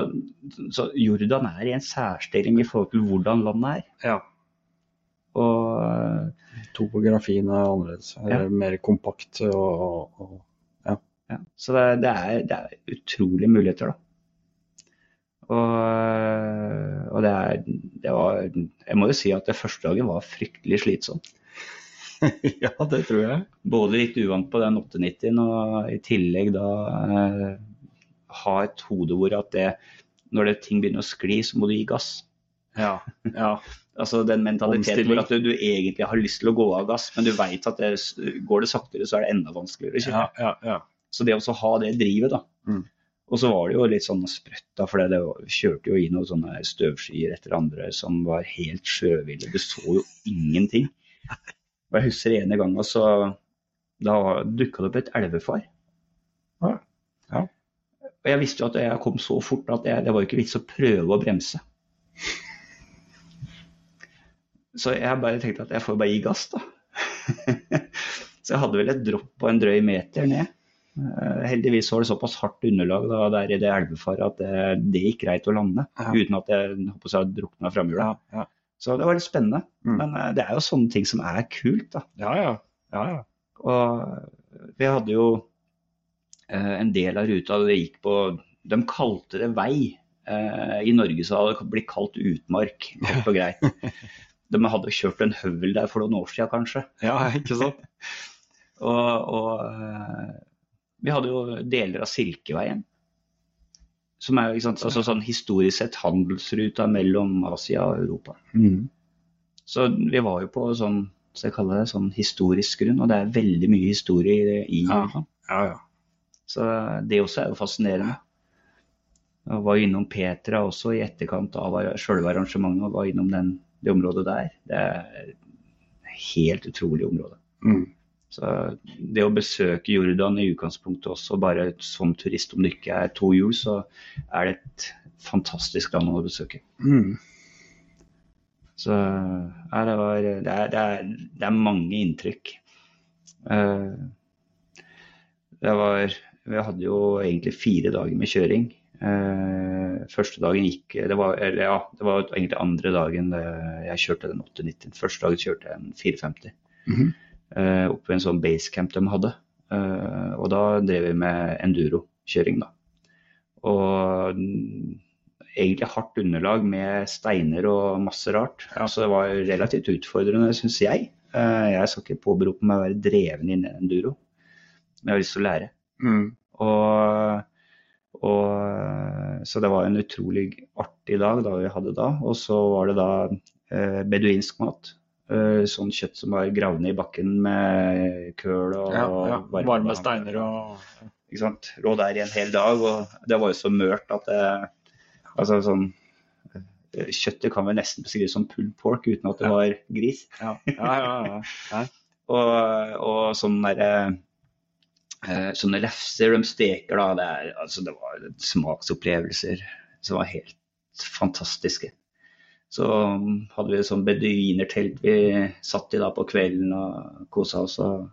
Speaker 2: så Jordan er i en særstilling i forhold til hvordan landet er.
Speaker 1: Ja.
Speaker 2: Og eh,
Speaker 1: Topografien er annerledes. Eller mer kompakt og, og
Speaker 2: ja, så det, det, er, det er utrolige muligheter, da. Og, eh, og det er det var, Jeg må jo si at det første dagen var fryktelig slitsom.
Speaker 1: Ja, det tror jeg.
Speaker 2: Både litt uvant på den 890-en og i tillegg da eh, ha et hode hvor at det, når det ting begynner å skli, så må du gi gass.
Speaker 1: Ja. ja.
Speaker 2: Altså den mentaliteten hvor at du, du egentlig har lyst til å gå av gass, men du veit at det, går det saktere, så er det enda vanskeligere kjøre.
Speaker 1: ja, ja.
Speaker 2: Så det å ha det drivet, da.
Speaker 1: Mm.
Speaker 2: Og så var det jo litt sånn sprøtt, da, for det, var- kjørte jo i noen sånne støvskyer etter andre som var helt sjøville. Du så jo ingenting. Og jeg husker ene gangen så da dukka det opp et elvefar.
Speaker 1: Ja. Ja.
Speaker 2: Og jeg visste jo at jeg kom så fort at jeg, det var jo ikke vits å prøve å bremse. Så jeg bare tenkte at jeg får bare gi gass, da. så jeg hadde vel et dropp på en drøy meter ned. Eh, Heldigvis var det såpass hardt underlag da, der i det elvefaret at det, det gikk greit å lande.
Speaker 1: Ja.
Speaker 2: Uten at jeg håper jeg drukna framhjula.
Speaker 1: Ja, ja.
Speaker 2: Så det var litt spennende.
Speaker 1: Mm.
Speaker 2: Men eh, det er jo sånne ting som er kult, da.
Speaker 1: ja, ja. ja, ja.
Speaker 2: Og vi hadde jo eh, en del av ruta det gikk på De kalte det vei. Eh, I Norge så hadde det blitt kalt utmark, kort og greit. De hadde kjørt en høvel der for noen år siden, kanskje.
Speaker 1: ja ikke sant?
Speaker 2: Og, og eh, vi hadde jo deler av Silkeveien. Som er sant, altså sånn historisk sett handelsruta mellom Asia og Europa.
Speaker 1: Mm.
Speaker 2: Så vi var jo på sånn, så jeg kaller det sånn historisk grunn, og det er veldig mye historie i
Speaker 1: Ja. Ja, ja.
Speaker 2: Så det også er jo fascinerende. Jeg var innom Petra også i etterkant av selve arrangementet, og var innom den, det området der. Det er et helt utrolig område.
Speaker 1: Mm.
Speaker 2: Så det å besøke Jordan i utgangspunktet også, bare som turist, om det ikke er to hjul, så er det et fantastisk land å besøke.
Speaker 1: Mm.
Speaker 2: Så ja, det, var, det, er, det, er, det er mange inntrykk. Uh, det var Vi hadde jo egentlig fire dager med kjøring. Eh, første dagen gikk det var, eller ja, det var egentlig andre dagen jeg kjørte den 890. Første dagen kjørte jeg en 450
Speaker 1: Mhm.
Speaker 2: eh, oppe i en sånn basecamp de hadde. Eh, og da drev vi med enduro-kjøring, da. Og mm, egentlig hardt underlag med steiner og masse rart. Så det var relativt utfordrende, syns jeg. Eh, jeg skal ikke påberope meg å være dreven inn i enduro, men jeg har lyst til å lære.
Speaker 1: Mm.
Speaker 2: Og, og, så det var en utrolig artig dag da vi hadde da. Og så var det da eh, beduinsk mat. Eh, sånn kjøtt som var gravd ned i bakken med køl og
Speaker 1: Ja, ja.
Speaker 2: varme-
Speaker 1: Varme steiner og
Speaker 2: ikke sant? Lå der i en hel dag, og det var jo så mørt at det Altså sånn eh, Kjøttet kan vel nesten beskrives som pulled pork uten at det
Speaker 1: Ja.
Speaker 2: var gris.
Speaker 1: Ja, ja, ja. ja.
Speaker 2: Og, og sånn derre eh, Sånne lefser de steker, da. Det, er, altså, det var smaksopplevelser som var helt fantastiske. Så um, hadde vi et sånt beduinertelt vi satt i da på kvelden og kosa oss og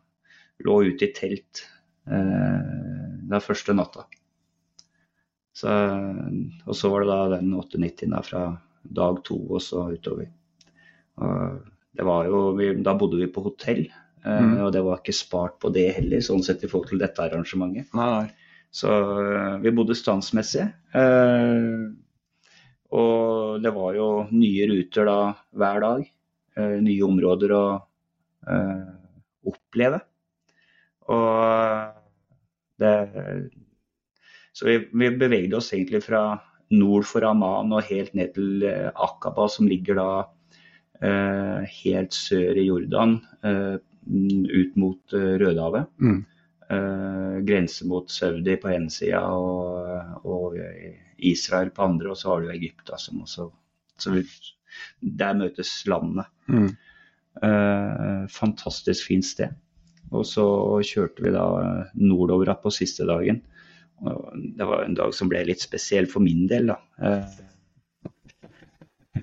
Speaker 2: lå ute i telt eh, den første natta. Så, og så var det da den 98 da fra dag to og så utover. Og det var jo, vi, da bodde vi på hotell, eh,
Speaker 1: Mm.
Speaker 2: og det var ikke spart på det heller, sånn sett i forhold til dette arrangementet.
Speaker 1: Nei, nei.
Speaker 2: Så øh, vi bodde standsmessig. øh, og det var jo nye ruter da hver dag. nye områder å oppleve. Og det Så vi, vi bevegde oss egentlig fra nord for Amman og helt ned til Akaba, som ligger da helt sør i Jordan, ut mot øh, Rødehavet.
Speaker 1: Mm.
Speaker 2: Eh, grense mot Saudi på ene sida og, og Israel på andre, og så har du Egypt. Da, som også, så vi, der møtes landene.
Speaker 1: Mm.
Speaker 2: Eh, fantastisk fint sted. Og så kjørte vi da nordover på siste dagen. Det var en dag som ble litt spesiell for min del, da. Eh,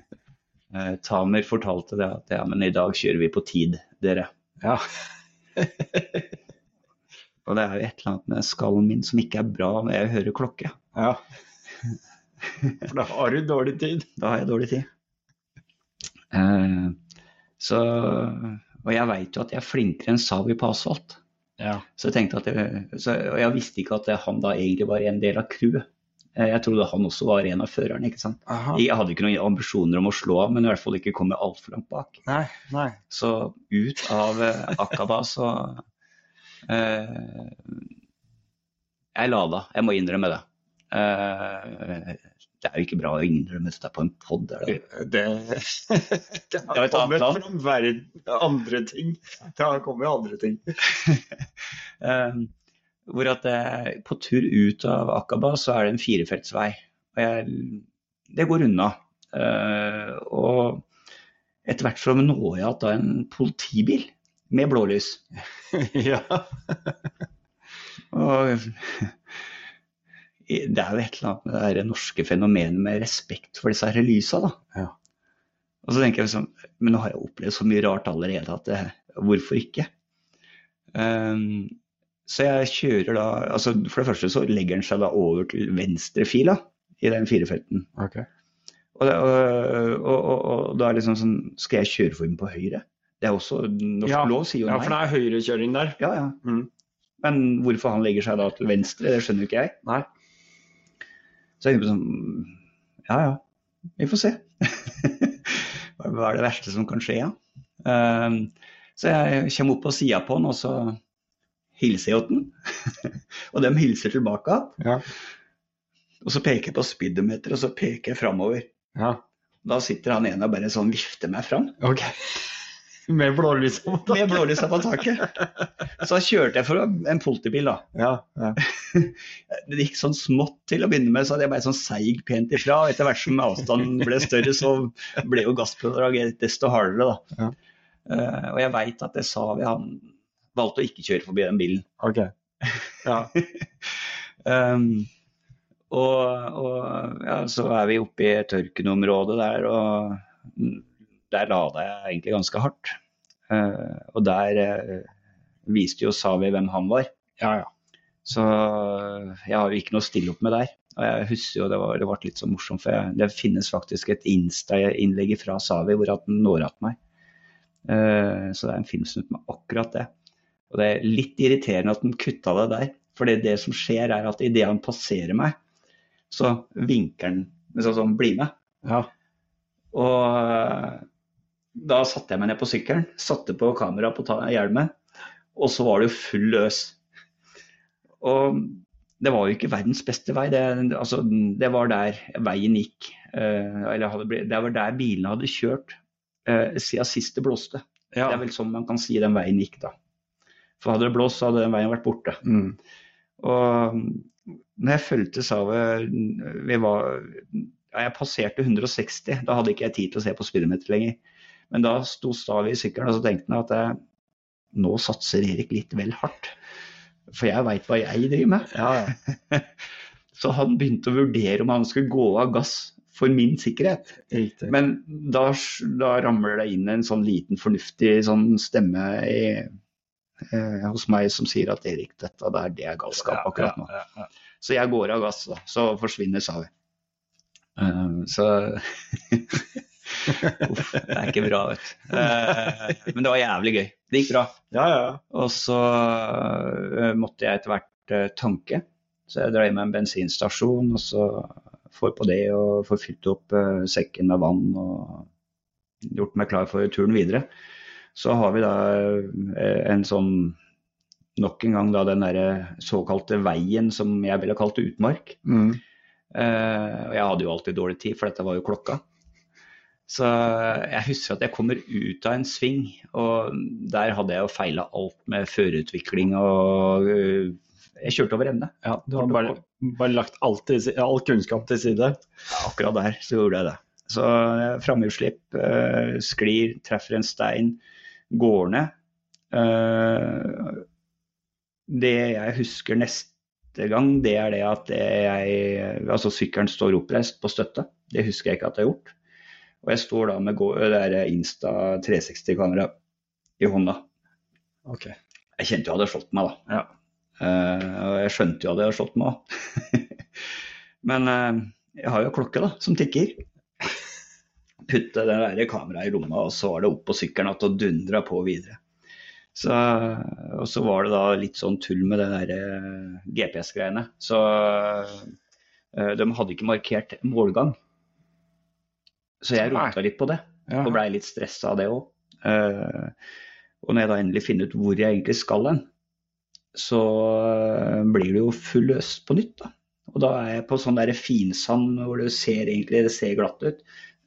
Speaker 2: eh, Tamer fortalte det at ja, men i dag kjører vi på tid, dere.
Speaker 1: Ja.
Speaker 2: Og det er jo et eller annet med skallen min som ikke er bra når jeg hører klokke.
Speaker 1: ja. For da har du dårlig tid.
Speaker 2: Da har jeg dårlig tid. Eh, så, og jeg veit jo at jeg er flinkere enn Savi på asfalt.
Speaker 1: Ja.
Speaker 2: Så jeg tenkte at jeg, så, Og jeg visste ikke at han da egentlig var en del av crewet. Eh, Jeg trodde han også var en av førerne. ikke sant?
Speaker 1: Aha.
Speaker 2: Jeg hadde ikke noen ambisjoner om å slå av, men i hvert fall ikke komme altfor langt bak.
Speaker 1: Nei, nei.
Speaker 2: Så ut av eh, Akaba så eh, Jeg lada, jeg må innrømme det. Eh, det er jo ikke bra å innrømme dette på en pod, det?
Speaker 1: Det, det
Speaker 2: er
Speaker 1: har
Speaker 2: et
Speaker 1: kommet fram verden- andre ting. Det har kommet andre ting.
Speaker 2: Eh, hvor at det, på tur ut av Akaba så er det en firefeltsvei. Og jeg, det går unna. Uh, og etter hvert så når jeg igjen en politibil med blålys.
Speaker 1: ja.
Speaker 2: Og det er jo et eller annet med det norske fenomenet med respekt for disse her lysa, da.
Speaker 1: Ja.
Speaker 2: Og så tenker jeg liksom, men nå har jeg opplevd så mye rart allerede at det, hvorfor ikke? Um, så jeg kjører da altså For det første så legger den seg da over til venstre fila i den firefelten.
Speaker 1: Okay.
Speaker 2: Og, og, og, og, da er det liksom sånn Skal jeg kjøre for den på høyre? Det er også norsk
Speaker 1: Ja.
Speaker 2: lov, sier jo nei.
Speaker 1: Ja, for det er høyrekjøring der.
Speaker 2: Ja, ja.
Speaker 1: Mm.
Speaker 2: Men hvorfor han legger seg da til venstre, det skjønner jo ikke jeg.
Speaker 1: Nei.
Speaker 2: Så jeg tenker på sånn Ja ja, vi får se. Hva er det verste som kan skje, ja? Um, så jeg kommer opp på sida på han, og så hilser jeg den. og de hilser tilbake.
Speaker 1: Ja.
Speaker 2: Og så peker jeg på speedometer, og så peker jeg framover.
Speaker 1: ja.
Speaker 2: Da sitter han ene og bare sånn vifter meg fram.
Speaker 1: Okay. Med blålysa på
Speaker 2: Med blålysa på taket. Så kjørte jeg for en politibil, da.
Speaker 1: Ja. ja.
Speaker 2: Det gikk sånn smått til å begynne med, så hadde jeg bare sånn seig pent ifra. og Etter hvert som avstanden ble større, så ble jo gasspådraget desto hardere, da.
Speaker 1: Ja.
Speaker 2: Uh, og jeg veit at det sa vi, han valgte å ikke kjøre forbi den bilen.
Speaker 1: Ok. Ja.
Speaker 2: Um, og, og ja, så er vi oppe i tørkenområdet der, og der lada jeg egentlig ganske hardt. Uh, og der uh, viste jo Savi hvem han var.
Speaker 1: ja, ja.
Speaker 2: Så jeg har jo ikke noe å stille opp med der. Og jeg husker jo det var, det ble litt så morsomt, for jeg, det finnes faktisk et Insta-innlegg fra Savi hvor han når att meg. Uh, så det er en filmsnutt med akkurat det. Og det er litt irriterende at den kutta det der. For det, det som skjer, er at idet han passerer meg, så vinker han sånn sånn, bli med.
Speaker 1: ja.
Speaker 2: Og eh, da satte jeg meg ned på sykkelen, satte på kamera på hjelmen, og så var det jo full løs. Og det var jo ikke verdens beste vei, det, altså, det var der veien gikk. eh, eller blitt, det var der bilene hadde kjørt eh, siden sist det blåste.
Speaker 1: ja.
Speaker 2: Det er vel sånn man kan si den veien gikk da. For hadde det blåst, så hadde den veien vært borte.
Speaker 1: Mm.
Speaker 2: Og når jeg fulgte Savet vi var, ja, Jeg passerte 160, da hadde ikke jeg tid til å se på speedometer lenger. Men da sto Stavi i sykkelen og så tenkte han at jeg, nå satser Erik litt vel hardt. For jeg veit hva jeg driver med.
Speaker 1: ja.
Speaker 2: Så han begynte å vurdere om han skulle gå av gass for min sikkerhet.
Speaker 1: Riktig.
Speaker 2: Men da, da ramler det inn en sånn liten fornuftig sånn stemme i, eh, hos meg som sier at Erik, dette der, det er galskap akkurat nå.
Speaker 1: Ja, ja,
Speaker 2: Så jeg går av gass, da. Så forsvinner Savi. Um, så Uff, det er ikke bra, vet du. Eh, men det var jævlig gøy. Det gikk bra.
Speaker 1: ja. ja.
Speaker 2: Og så eh, måtte jeg etter hvert eh, tanke. Så jeg dreiv med en bensinstasjon, og så får på det og får fylt opp eh, sekken med vann og gjort meg klar for turen videre. Så har vi da eh, en sånn Nok en gang da den derre såkalte veien som jeg ville kalt utmark.
Speaker 1: Mm.
Speaker 2: Uh, og jeg hadde jo alltid dårlig tid, for dette var jo klokka. Så jeg husker at jeg kommer ut av en sving, og der hadde jeg jo feila alt med førerutvikling og øh, Jeg kjørte over ende.
Speaker 1: ja du har bare, bare lagt alt til, all kunnskap til side.
Speaker 2: Ja, akkurat der så gjorde jeg det. Så eh, framhjulsslipp, eh, sklir, treffer en stein, går ned. Eh, det jeg husker neste gang, det er det at jeg Altså sykkelen står oppreist på støtte. Det husker jeg ikke at jeg har gjort. Og jeg står da med det Insta 360-kamera i hånda.
Speaker 1: Ok.
Speaker 2: Jeg kjente jo at jeg hadde slått meg, da.
Speaker 1: Ja.
Speaker 2: Uh, jeg skjønte jo at jeg hadde slått meg òg. Men uh, jeg har jo klokke da, som tikker. Putte det der kameraet i lomma, og så var det opp på sykkelen igjen og dundra på videre. Så, og så var det da litt sånn tull med det der eh, GPS-greiene. Så eh, de hadde ikke markert målgang. Så jeg rota litt på det og blei litt stressa av det òg. og når jeg da endelig finner ut hvor jeg egentlig skal hen, så eh, blir det jo full øst på nytt. da. Og da er jeg på sånn der finsand hvor det ser egentlig det ser glatt ut.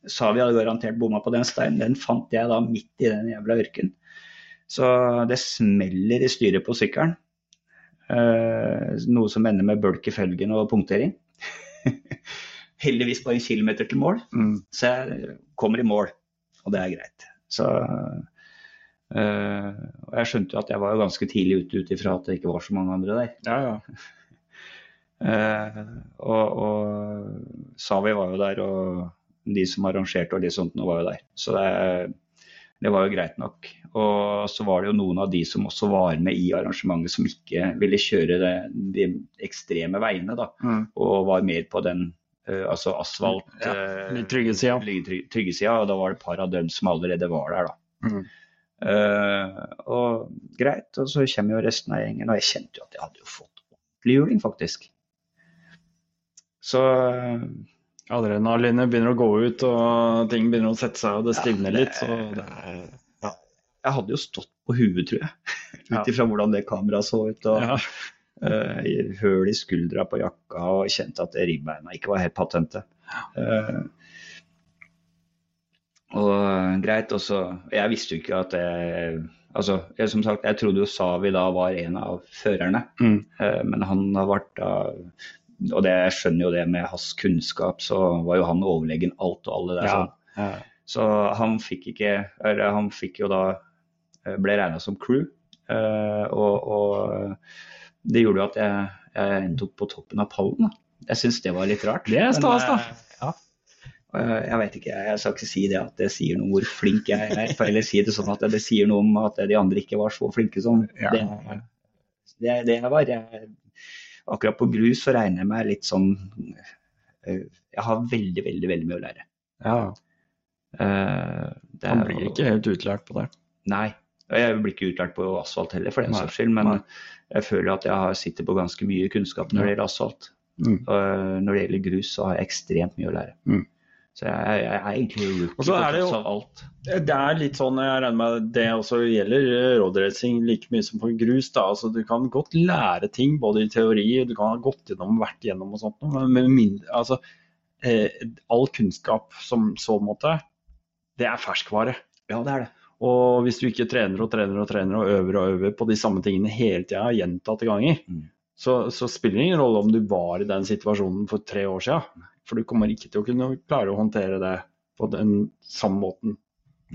Speaker 2: Savi hadde garantert bomma på den steinen. Den fant jeg da midt i den jævla ørkenen. Så det smeller i styret på sykkelen. Eh, noe som ender med bølk i felgen og punktering. Heldigvis bare en kilometer til mål,
Speaker 1: Mm.
Speaker 2: så jeg kommer i mål. Og det er greit. Så eh, Og jeg skjønte jo at jeg var jo ganske tidlig ute ut ifra at det ikke var så mange andre der.
Speaker 1: Ja, ja.
Speaker 2: Eh, og, og Savi var jo der, og de som arrangerte og de sånt nå var jo der. Så det, det var jo greit nok. Og så var det jo noen av de som også var med i arrangementet som ikke ville kjøre det, de ekstreme veiene, da.
Speaker 1: Mm.
Speaker 2: Og var mer på den eh, altså asfalt
Speaker 1: Ja,
Speaker 2: eh,
Speaker 1: trygge sida.
Speaker 2: trygge, sida, og da var det et par av dem som allerede var der, da.
Speaker 1: Mm.
Speaker 2: Uh, og greit, og så kommer jo resten av gjengen, og jeg kjente jo at jeg hadde jo fått ordentlig juling, faktisk. Så
Speaker 1: Adrenalinet begynner å gå ut, og ting begynner å sette seg, og det stivner
Speaker 2: det-
Speaker 1: litt. Så det Ja.
Speaker 2: jeg hadde jo stått på huet, tror jeg. Ut ifra hvordan det kameraet så ut. Og
Speaker 1: ja.
Speaker 2: Uh, høl i skuldra på jakka, og kjente at ribbeina ikke var helt patente. Uh, og eh, greit, og så Jeg visste jo ikke at jeg Altså, jeg, som sagt, jeg trodde jo Savi da var en av førerne,
Speaker 1: Mm.
Speaker 2: uh, men han har vært da Og det, jeg skjønner jo det med hans kunnskap, så var jo han overlegen alt og alle der.
Speaker 1: Ja.
Speaker 2: sånn.
Speaker 1: Ja.
Speaker 2: Så han fikk ikke Eller han fikk jo da eh, Ble regna som crew. eh, Og, og det gjorde jo at jeg, jeg endte opp på toppen av pallen. da. Jeg syns det var litt rart.
Speaker 1: Det er stas, da.
Speaker 2: Eh, ja. Jeg, vet ikke, jeg skal ikke si det at det sier noe om hvor flink jeg er, eller si det sånn at det sier noe om at de andre ikke var så flinke som det, det, det jeg var. Jeg, akkurat på grus så regner jeg meg litt sånn Jeg har veldig, veldig, veldig mye å lære.
Speaker 1: ja. Uh,
Speaker 2: er
Speaker 1: blir ikke helt utlært på det.
Speaker 2: Nei. Jeg blir ikke utlært på asfalt heller, for den saks skyld. Men
Speaker 1: nei.
Speaker 2: jeg føler at jeg sitter på ganske mye kunnskap når det gjelder asfalt.
Speaker 1: Mm.
Speaker 2: Eh, når det gjelder grus, så har jeg ekstremt mye å lære.
Speaker 1: Mm.
Speaker 2: Så jeg, jeg er egentlig rookie på
Speaker 1: det
Speaker 2: tross av alt.
Speaker 1: Det er litt sånn, jeg regner med det også gjelder eh, roadracing like mye som for grus. da, altså Du kan godt lære ting både i teori, og du kan ha gått gjennom, vært gjennom og sånt, men med mindre, altså, eh, all kunnskap som så måte, det er ferskvare.
Speaker 2: Ja, det er det.
Speaker 1: Og hvis du ikke trener og trener og trener og øver og øver på de samme tingene hele tida, gjentatte ganger,
Speaker 2: Mm.
Speaker 1: så, så spiller det ingen rolle om du var i den situasjonen for tre år siden. For du kommer ikke til å kunne klare å håndtere det på den samme måten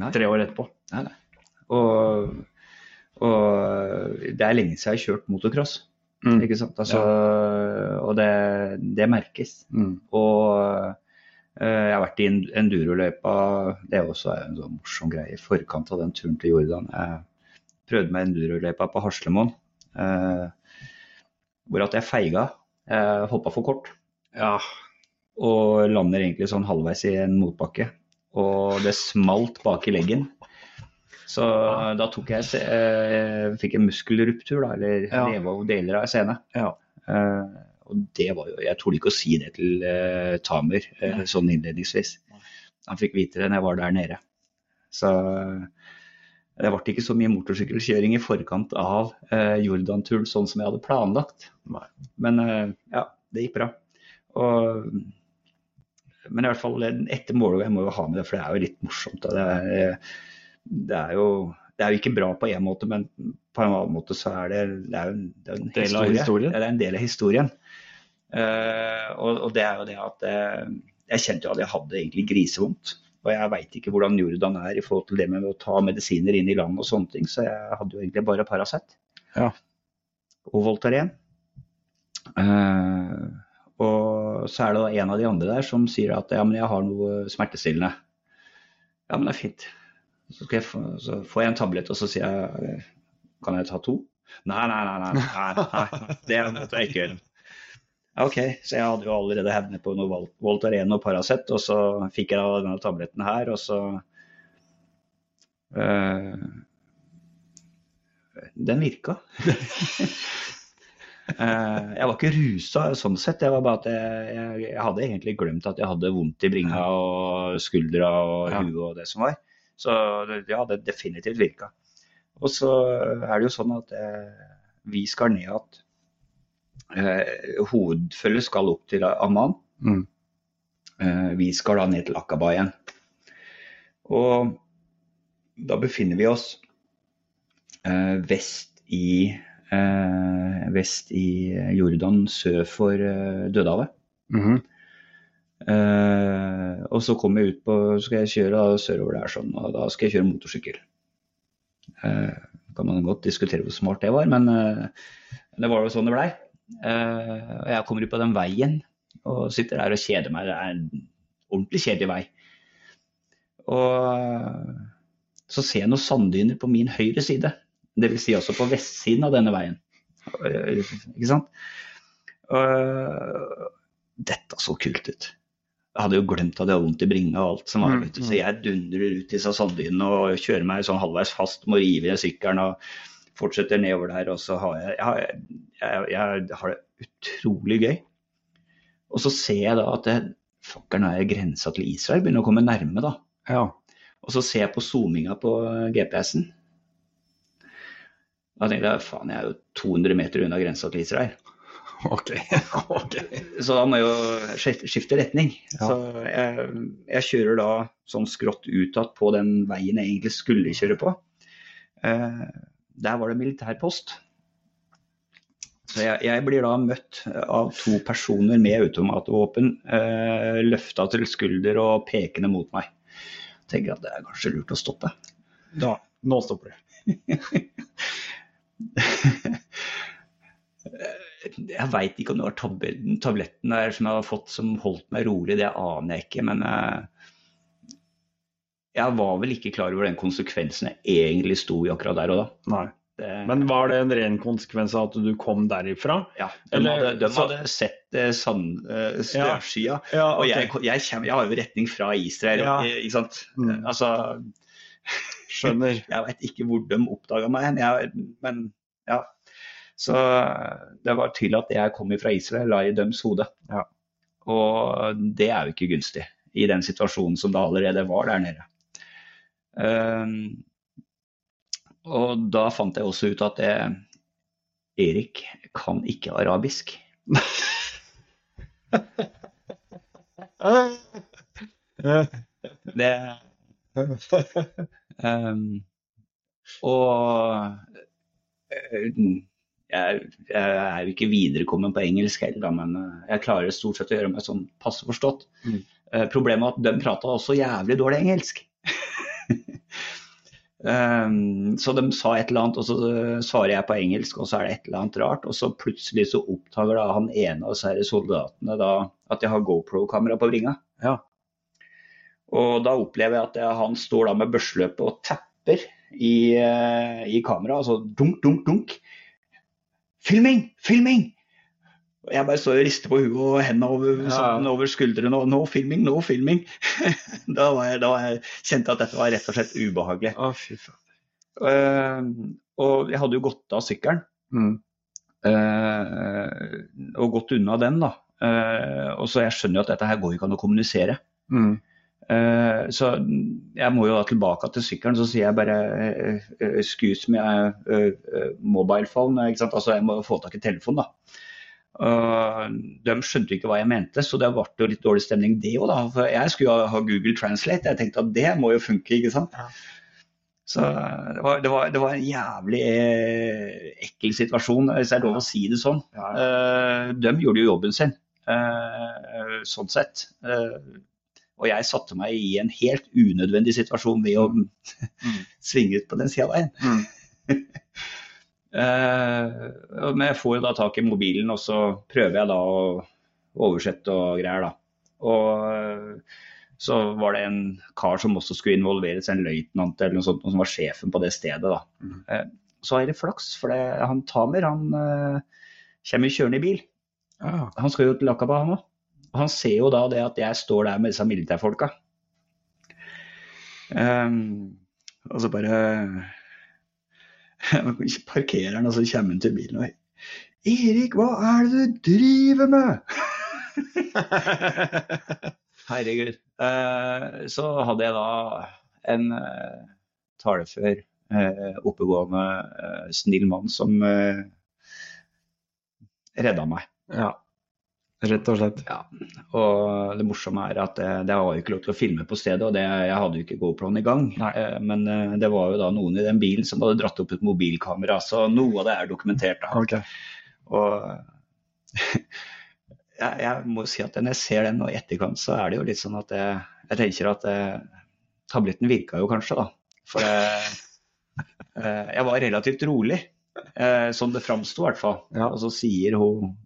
Speaker 2: Nei.
Speaker 1: tre år etterpå.
Speaker 2: Nei, nei. Og, og det er lenge siden jeg har kjørt motocross.
Speaker 1: Mm.
Speaker 2: Ikke sant? Altså, Og det, det merkes.
Speaker 1: Mm.
Speaker 2: Og eh, jeg har vært i enduroløypa, det er også en sånn morsom greie, i forkant av den turen til Jordan. Jeg prøvde meg enduroløypa på Haslemoen, eh, hvor at jeg feiga. Jeg hoppa for kort.
Speaker 1: Ja.
Speaker 2: Og lander egentlig sånn halvveis i en motbakke. Og det smalt bak i leggen. Så da tok jeg eh, fikk en muskelruptur, da, eller
Speaker 1: Ja.
Speaker 2: rev av deler av scenen.
Speaker 1: Ja.
Speaker 2: Eh, og det var jo Jeg torde ikke å si det til eh, Tamer eh, sånn innledningsvis. Han fikk vite det når jeg var der nede. Så eh, det ble ikke så mye motorsykkelkjøring i forkant av eh, Jordan-turen sånn som jeg hadde planlagt.
Speaker 1: Nei.
Speaker 2: Men ja, det gikk bra. Og, men i hvert fall etter målet, jeg må jo ha med det, for det er jo litt morsomt. Det er, det er jo det er jo ikke bra på én måte, men på en annen måte så er det, det er en, det er en
Speaker 1: Del av historien.
Speaker 2: Ja, det er en del av historien. Uh, og, og det er jo det at eh, jeg kjente jo at jeg hadde egentlig grisevondt. Og jeg veit ikke hvordan Jordan er i forhold til det med å ta medisiner inn i land og sånne ting, så jeg hadde jo egentlig bare Paracet.
Speaker 1: Ja.
Speaker 2: Og Voltaren. Eh, og så er det da en av de andre der som sier at ja, men jeg har noe smertestillende. Ja, men det er fint. Så, jeg så får jeg en tablett, og så sier jeg kan jeg ta to? Nei, nei, nei. nei, nei, nei det måtte jeg ikke gjøre. Ok, så jeg hadde jo allerede hevnet på noe Voltaren og Paracet, og så fikk jeg da denne tabletten her, og så eh, Den virka. Eh, jeg var ikke rusa sånn sett, jeg var bare at jeg, jeg, jeg hadde egentlig glemt at jeg hadde vondt i bringa og skuldra og huet og det som var. Så ja, det definitivt virka. Og så er det jo sånn at eh, vi skal ned igjen Eh, hovedfølget skal opp til Amman.
Speaker 1: Mm.
Speaker 2: Eh, vi skal da ned til Akaba igjen. Og da befinner vi oss eh, vest i vest i Jordan, sør for eh, Dødehavet.
Speaker 1: -hmm.
Speaker 2: Eh, og så kom jeg ut på skal jeg kjøre da, sørover der sånn, og da skal jeg kjøre motorsykkel. Eh, kan man godt diskutere hvor smart det var, men eh, det var jo sånn det blei. Eh, og jeg kommer ut på den veien og sitter der og kjeder meg. Det er en ordentlig kjedelig vei. Og eh, så ser jeg noen sanddyner på min høyre side. Dvs. Si også på vestsiden av denne veien. Ikke sant? Og dette så kult ut. Jeg hadde jo glemt at jeg hadde vondt i bringa og alt som var.
Speaker 1: Mm,
Speaker 2: vet du. Så jeg dundrer ut disse sanddynene og kjører meg sånn halvveis fast, må rive i sykkelen og fortsetter nedover der. Og så har jeg, jeg, jeg, jeg har det utrolig gøy. Og så ser jeg da at det, nå er grensa til Israel begynner å komme nærme, da.
Speaker 1: Ja.
Speaker 2: Og så ser jeg på zoominga på GPS-en. Da tenkte jeg faen, jeg er jo 200 meter unna grensa til Israel.
Speaker 1: Ok. ok.
Speaker 2: Så da må jeg jo skifte retning.
Speaker 1: Ja.
Speaker 2: Så jeg, jeg kjører da sånn skrått utad på den veien jeg egentlig skulle kjøre på. Eh, der var det militærpost. Så jeg, jeg blir da møtt av to personer med automatvåpen eh, løfta til skulder og pekende mot meg. Tenker at det er kanskje lurt å stoppe.
Speaker 1: Da, nå stopper det.
Speaker 2: Jeg veit ikke om det var tabletten, tabletten der som jeg har fått som holdt meg rolig, det aner jeg ikke. Men eh, jeg var vel ikke klar over den konsekvensen jeg egentlig sto i akkurat der og da.
Speaker 1: Nei.
Speaker 2: Det,
Speaker 1: Men var det en ren konsekvens av at du kom derifra?
Speaker 2: ja, de,
Speaker 1: eller-
Speaker 2: hadde, de
Speaker 1: så-
Speaker 2: hadde sett eh, sand, eh, snøskya.
Speaker 1: Ja,
Speaker 2: Og jeg, jeg, kommer, jeg har jo retning fra Israel,
Speaker 1: Ja.
Speaker 2: eh, ikke sant.
Speaker 1: Mm.
Speaker 2: Altså,
Speaker 1: Skjønner.
Speaker 2: jeg veit ikke hvor de oppdaga meg jeg- men ja. Så det var til at jeg kom fra Israel, la i deres hode.
Speaker 1: Ja.
Speaker 2: Og det er jo ikke gunstig i den situasjonen som det allerede var der nede. Um, og da fant jeg også ut at jeg, Erik kan ikke arabisk. Det og eh, jeg, er jo ikke viderekommen på engelsk heller, men eh, jeg klarer stort sett å gjøre meg sånn passe forstått.
Speaker 1: Mm.
Speaker 2: Eh, problemet var at de prata også jævlig dårlig engelsk. Um, så de sa et eller annet, og så svarer jeg på engelsk, og så er det et eller annet rart. Og så plutselig så oppdager da han ene av disse soldatene da at jeg har GoPro-kamera på bringa.
Speaker 1: Ja.
Speaker 2: Og da opplever jeg at han står da med børseløpet og tapper i, eh, i kameraet. Altså dunk, dunk, dunk. Filming! Filming! Og jeg bare står og rister på huet og hendene over,
Speaker 1: Ja.
Speaker 2: sånn over skuldrene. Og nå filming, nå filming! da, var jeg, da var jeg, kjente jeg at dette var rett og slett ubehagelig.
Speaker 1: Å, fy faen.
Speaker 2: Uh, og jeg hadde jo gått av sykkelen.
Speaker 1: Mm.
Speaker 2: Uh, og gått unna den, da. Uh, og så jeg skjønner jo at dette her går ikke an å kommunisere.
Speaker 1: Mm.
Speaker 2: Eh, så jeg må jo da tilbake til sykkelen, så sier jeg bare eh, eh, excuse me, mobile phone. Ikke sant? Altså jeg må få tak i telefon, da. De skjønte ikke hva jeg mente, så det ble jo litt dårlig stemning det òg, da. For jeg skulle jo ha Google Translate, jeg tenkte at det må jo funke, ikke sant.
Speaker 1: Ja.
Speaker 2: Så det var, det, var, det var en jævlig ekkel situasjon, hvis det er lov å si det sånn. De gjorde jo jobben sin, sånn sett. Og jeg satte meg i en helt unødvendig situasjon ved å svinge ut på den sida av veien.
Speaker 1: Mm.
Speaker 2: Eh, men jeg får jo da tak i mobilen, og så prøver jeg da å oversette og greier, da. Og eh, så var det en kar som også skulle involveres, en løytnant eller noe sånt, som var sjefen på det stedet, da.
Speaker 1: Mm.
Speaker 2: Eh, så er det flaks, for det, han Tamer han kommer kjørende i bil.
Speaker 1: Ah.
Speaker 2: Han skal jo til Akaba, han òg. Han ser jo da det at jeg står der med disse militærfolka. Um, og så bare parkerer han, og så kommer han til bilen og Erik, hva er det du driver med? Herregud. Uh, så hadde jeg da en uh, talefør, uh, oppegående, eh, snill mann som eh, redda meg.
Speaker 1: Ja. Rett og slett.
Speaker 2: Ja. Og det morsomme er at det, det var jo ikke lov til å filme på stedet, og det, jeg hadde jo ikke GoPro-en i gang.
Speaker 1: Nei.
Speaker 2: Eh, Men eh, det var jo da noen i den bilen som hadde dratt opp et mobilkamera, så noe av det er dokumentert. da.
Speaker 1: Okay.
Speaker 2: Og jeg, jeg må si at når jeg ser den nå i etterkant, så er det jo litt sånn at jeg, jeg tenker at jeg, tabletten virka jo kanskje, da. For jeg, eh, var relativt rolig, sånn som det framsto i hvert fall.
Speaker 1: Ja.
Speaker 2: Og så sier hun eh,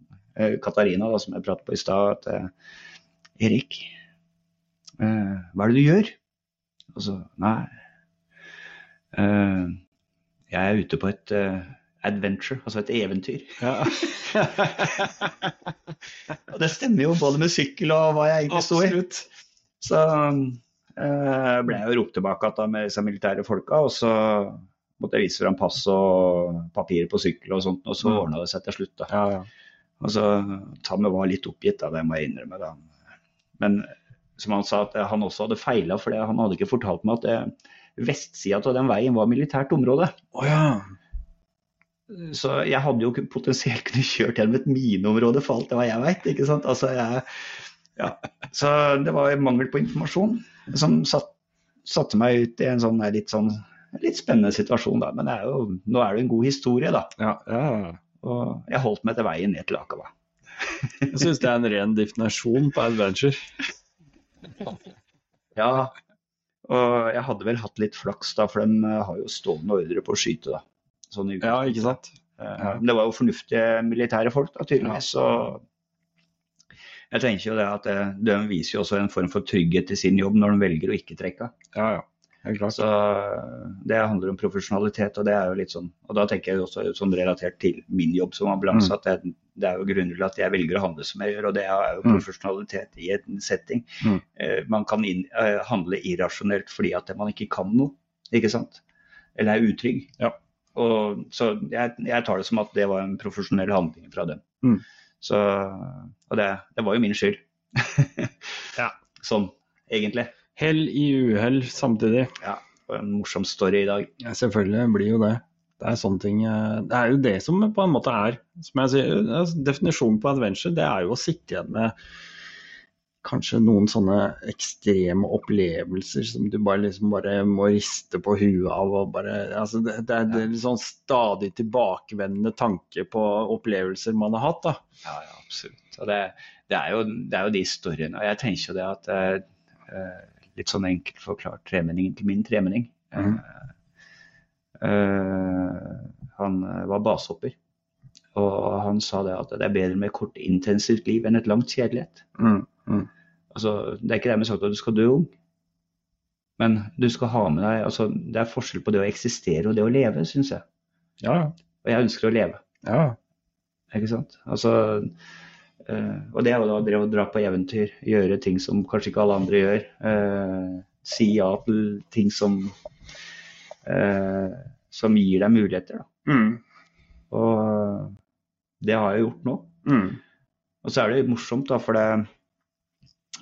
Speaker 2: Katarina, da, som jeg pratet på i stad, at eh, Erik, eh, hva er det du gjør? Og så Nei, eh, jeg er ute på et eh, adventure, altså et eventyr.
Speaker 1: Ja.
Speaker 2: Og det stemmer jo både med sykkel og hva jeg egentlig sto i. Så eh, ble jeg jo ropt tilbake igjen med disse militære folka, og så måtte jeg vise fram pass og papirer på sykkel og sånt, og så ordna det seg til slutt. da.
Speaker 1: Ja, ja.
Speaker 2: Og så Tamme var litt oppgitt, da, det må jeg innrømme. da. Men som han sa, at han også hadde feila, for han hadde ikke fortalt meg at vestsida av den veien var militært område.
Speaker 1: Oh, ja.
Speaker 2: Så jeg hadde jo potensielt kunne kjørt gjennom et mineområde for alt det var jeg veit. ikke sant? Altså, jeg, ja. Så det var mangel på informasjon som satt, satte meg ut i en sånn litt, sånn, litt spennende situasjon. da. Men det er jo, nå er det en god historie, da.
Speaker 1: Ja, ja.
Speaker 2: Og jeg holdt meg til veien ned til Akava.
Speaker 1: Jeg syns det er en ren definasjon på adventure.
Speaker 2: Ja, og jeg hadde vel hatt litt flaks, da, for de eh, har jo stående ordre på å skyte. da. Sånn
Speaker 1: Ja, ikke sant?
Speaker 2: Ja. Men det var jo fornuftige militære folk, da, tydeligvis. Så jeg tenker jo det at eh, de viser jo også en form for trygghet i sin jobb når de velger å ikke trekke.
Speaker 1: Ja, ja.
Speaker 2: Så det handler om profesjonalitet, og det er jo litt sånn Og da tenker jeg også sånn relatert til min jobb som ambulanse,
Speaker 1: Mm.
Speaker 2: at det, det er jo grunnen til at jeg velger å handle som jeg gjør, og det er jo
Speaker 1: Mm.
Speaker 2: profesjonalitet i en setting.
Speaker 1: Mm.
Speaker 2: Eh, Man kan inn, eh, handle irrasjonelt fordi at man ikke kan noe, ikke sant? Eller er utrygg.
Speaker 1: Ja.
Speaker 2: Og, så jeg, jeg tar det som at det var en profesjonell handling fra dem.
Speaker 1: Mm.
Speaker 2: Så, og det, det var jo min skyld.
Speaker 1: Ja.
Speaker 2: Sånn, egentlig.
Speaker 1: Hell i uhell samtidig.
Speaker 2: Ja, Og en morsom story i dag.
Speaker 1: Ja, selvfølgelig blir jo det. Det er ting eh, Det er jo det som på en måte er Som jeg sier, altså, definisjonen på adventure, det er jo å sitte igjen med kanskje noen sånne ekstreme opplevelser som du bare liksom bare må riste på huet av. og bare, altså det, det er det er sånn stadig tilbakevendende tanke på opplevelser man har hatt. da.
Speaker 2: Ja, ja absolutt. Og det, det, er jo, det er jo de storyene. Og jeg tenker jo det at eh, eh, Litt sånn enkelt forklart tremenningen til min tremenning.
Speaker 1: Mm.
Speaker 2: Eh, eh, han var basehopper. Og han sa det at det er bedre med kort intensivt liv enn et langt kjedelighet.
Speaker 1: Mm, mm.
Speaker 2: Altså, det er ikke dermed sagt at du skal dø ung, men du skal ha med deg altså, Det er forskjell på det å eksistere og det å leve, syns jeg.
Speaker 1: Ja, ja.
Speaker 2: Og jeg ønsker å leve.
Speaker 1: ja.
Speaker 2: Ikke sant? Altså, og det er jo da det å dra på eventyr, gjøre ting som kanskje ikke alle andre gjør. Eh, si ja til ting som, eh, som gir deg muligheter. Da.
Speaker 1: Mm,
Speaker 2: Og det har jeg gjort nå.
Speaker 1: mm.
Speaker 2: Og så er det morsomt, da, for det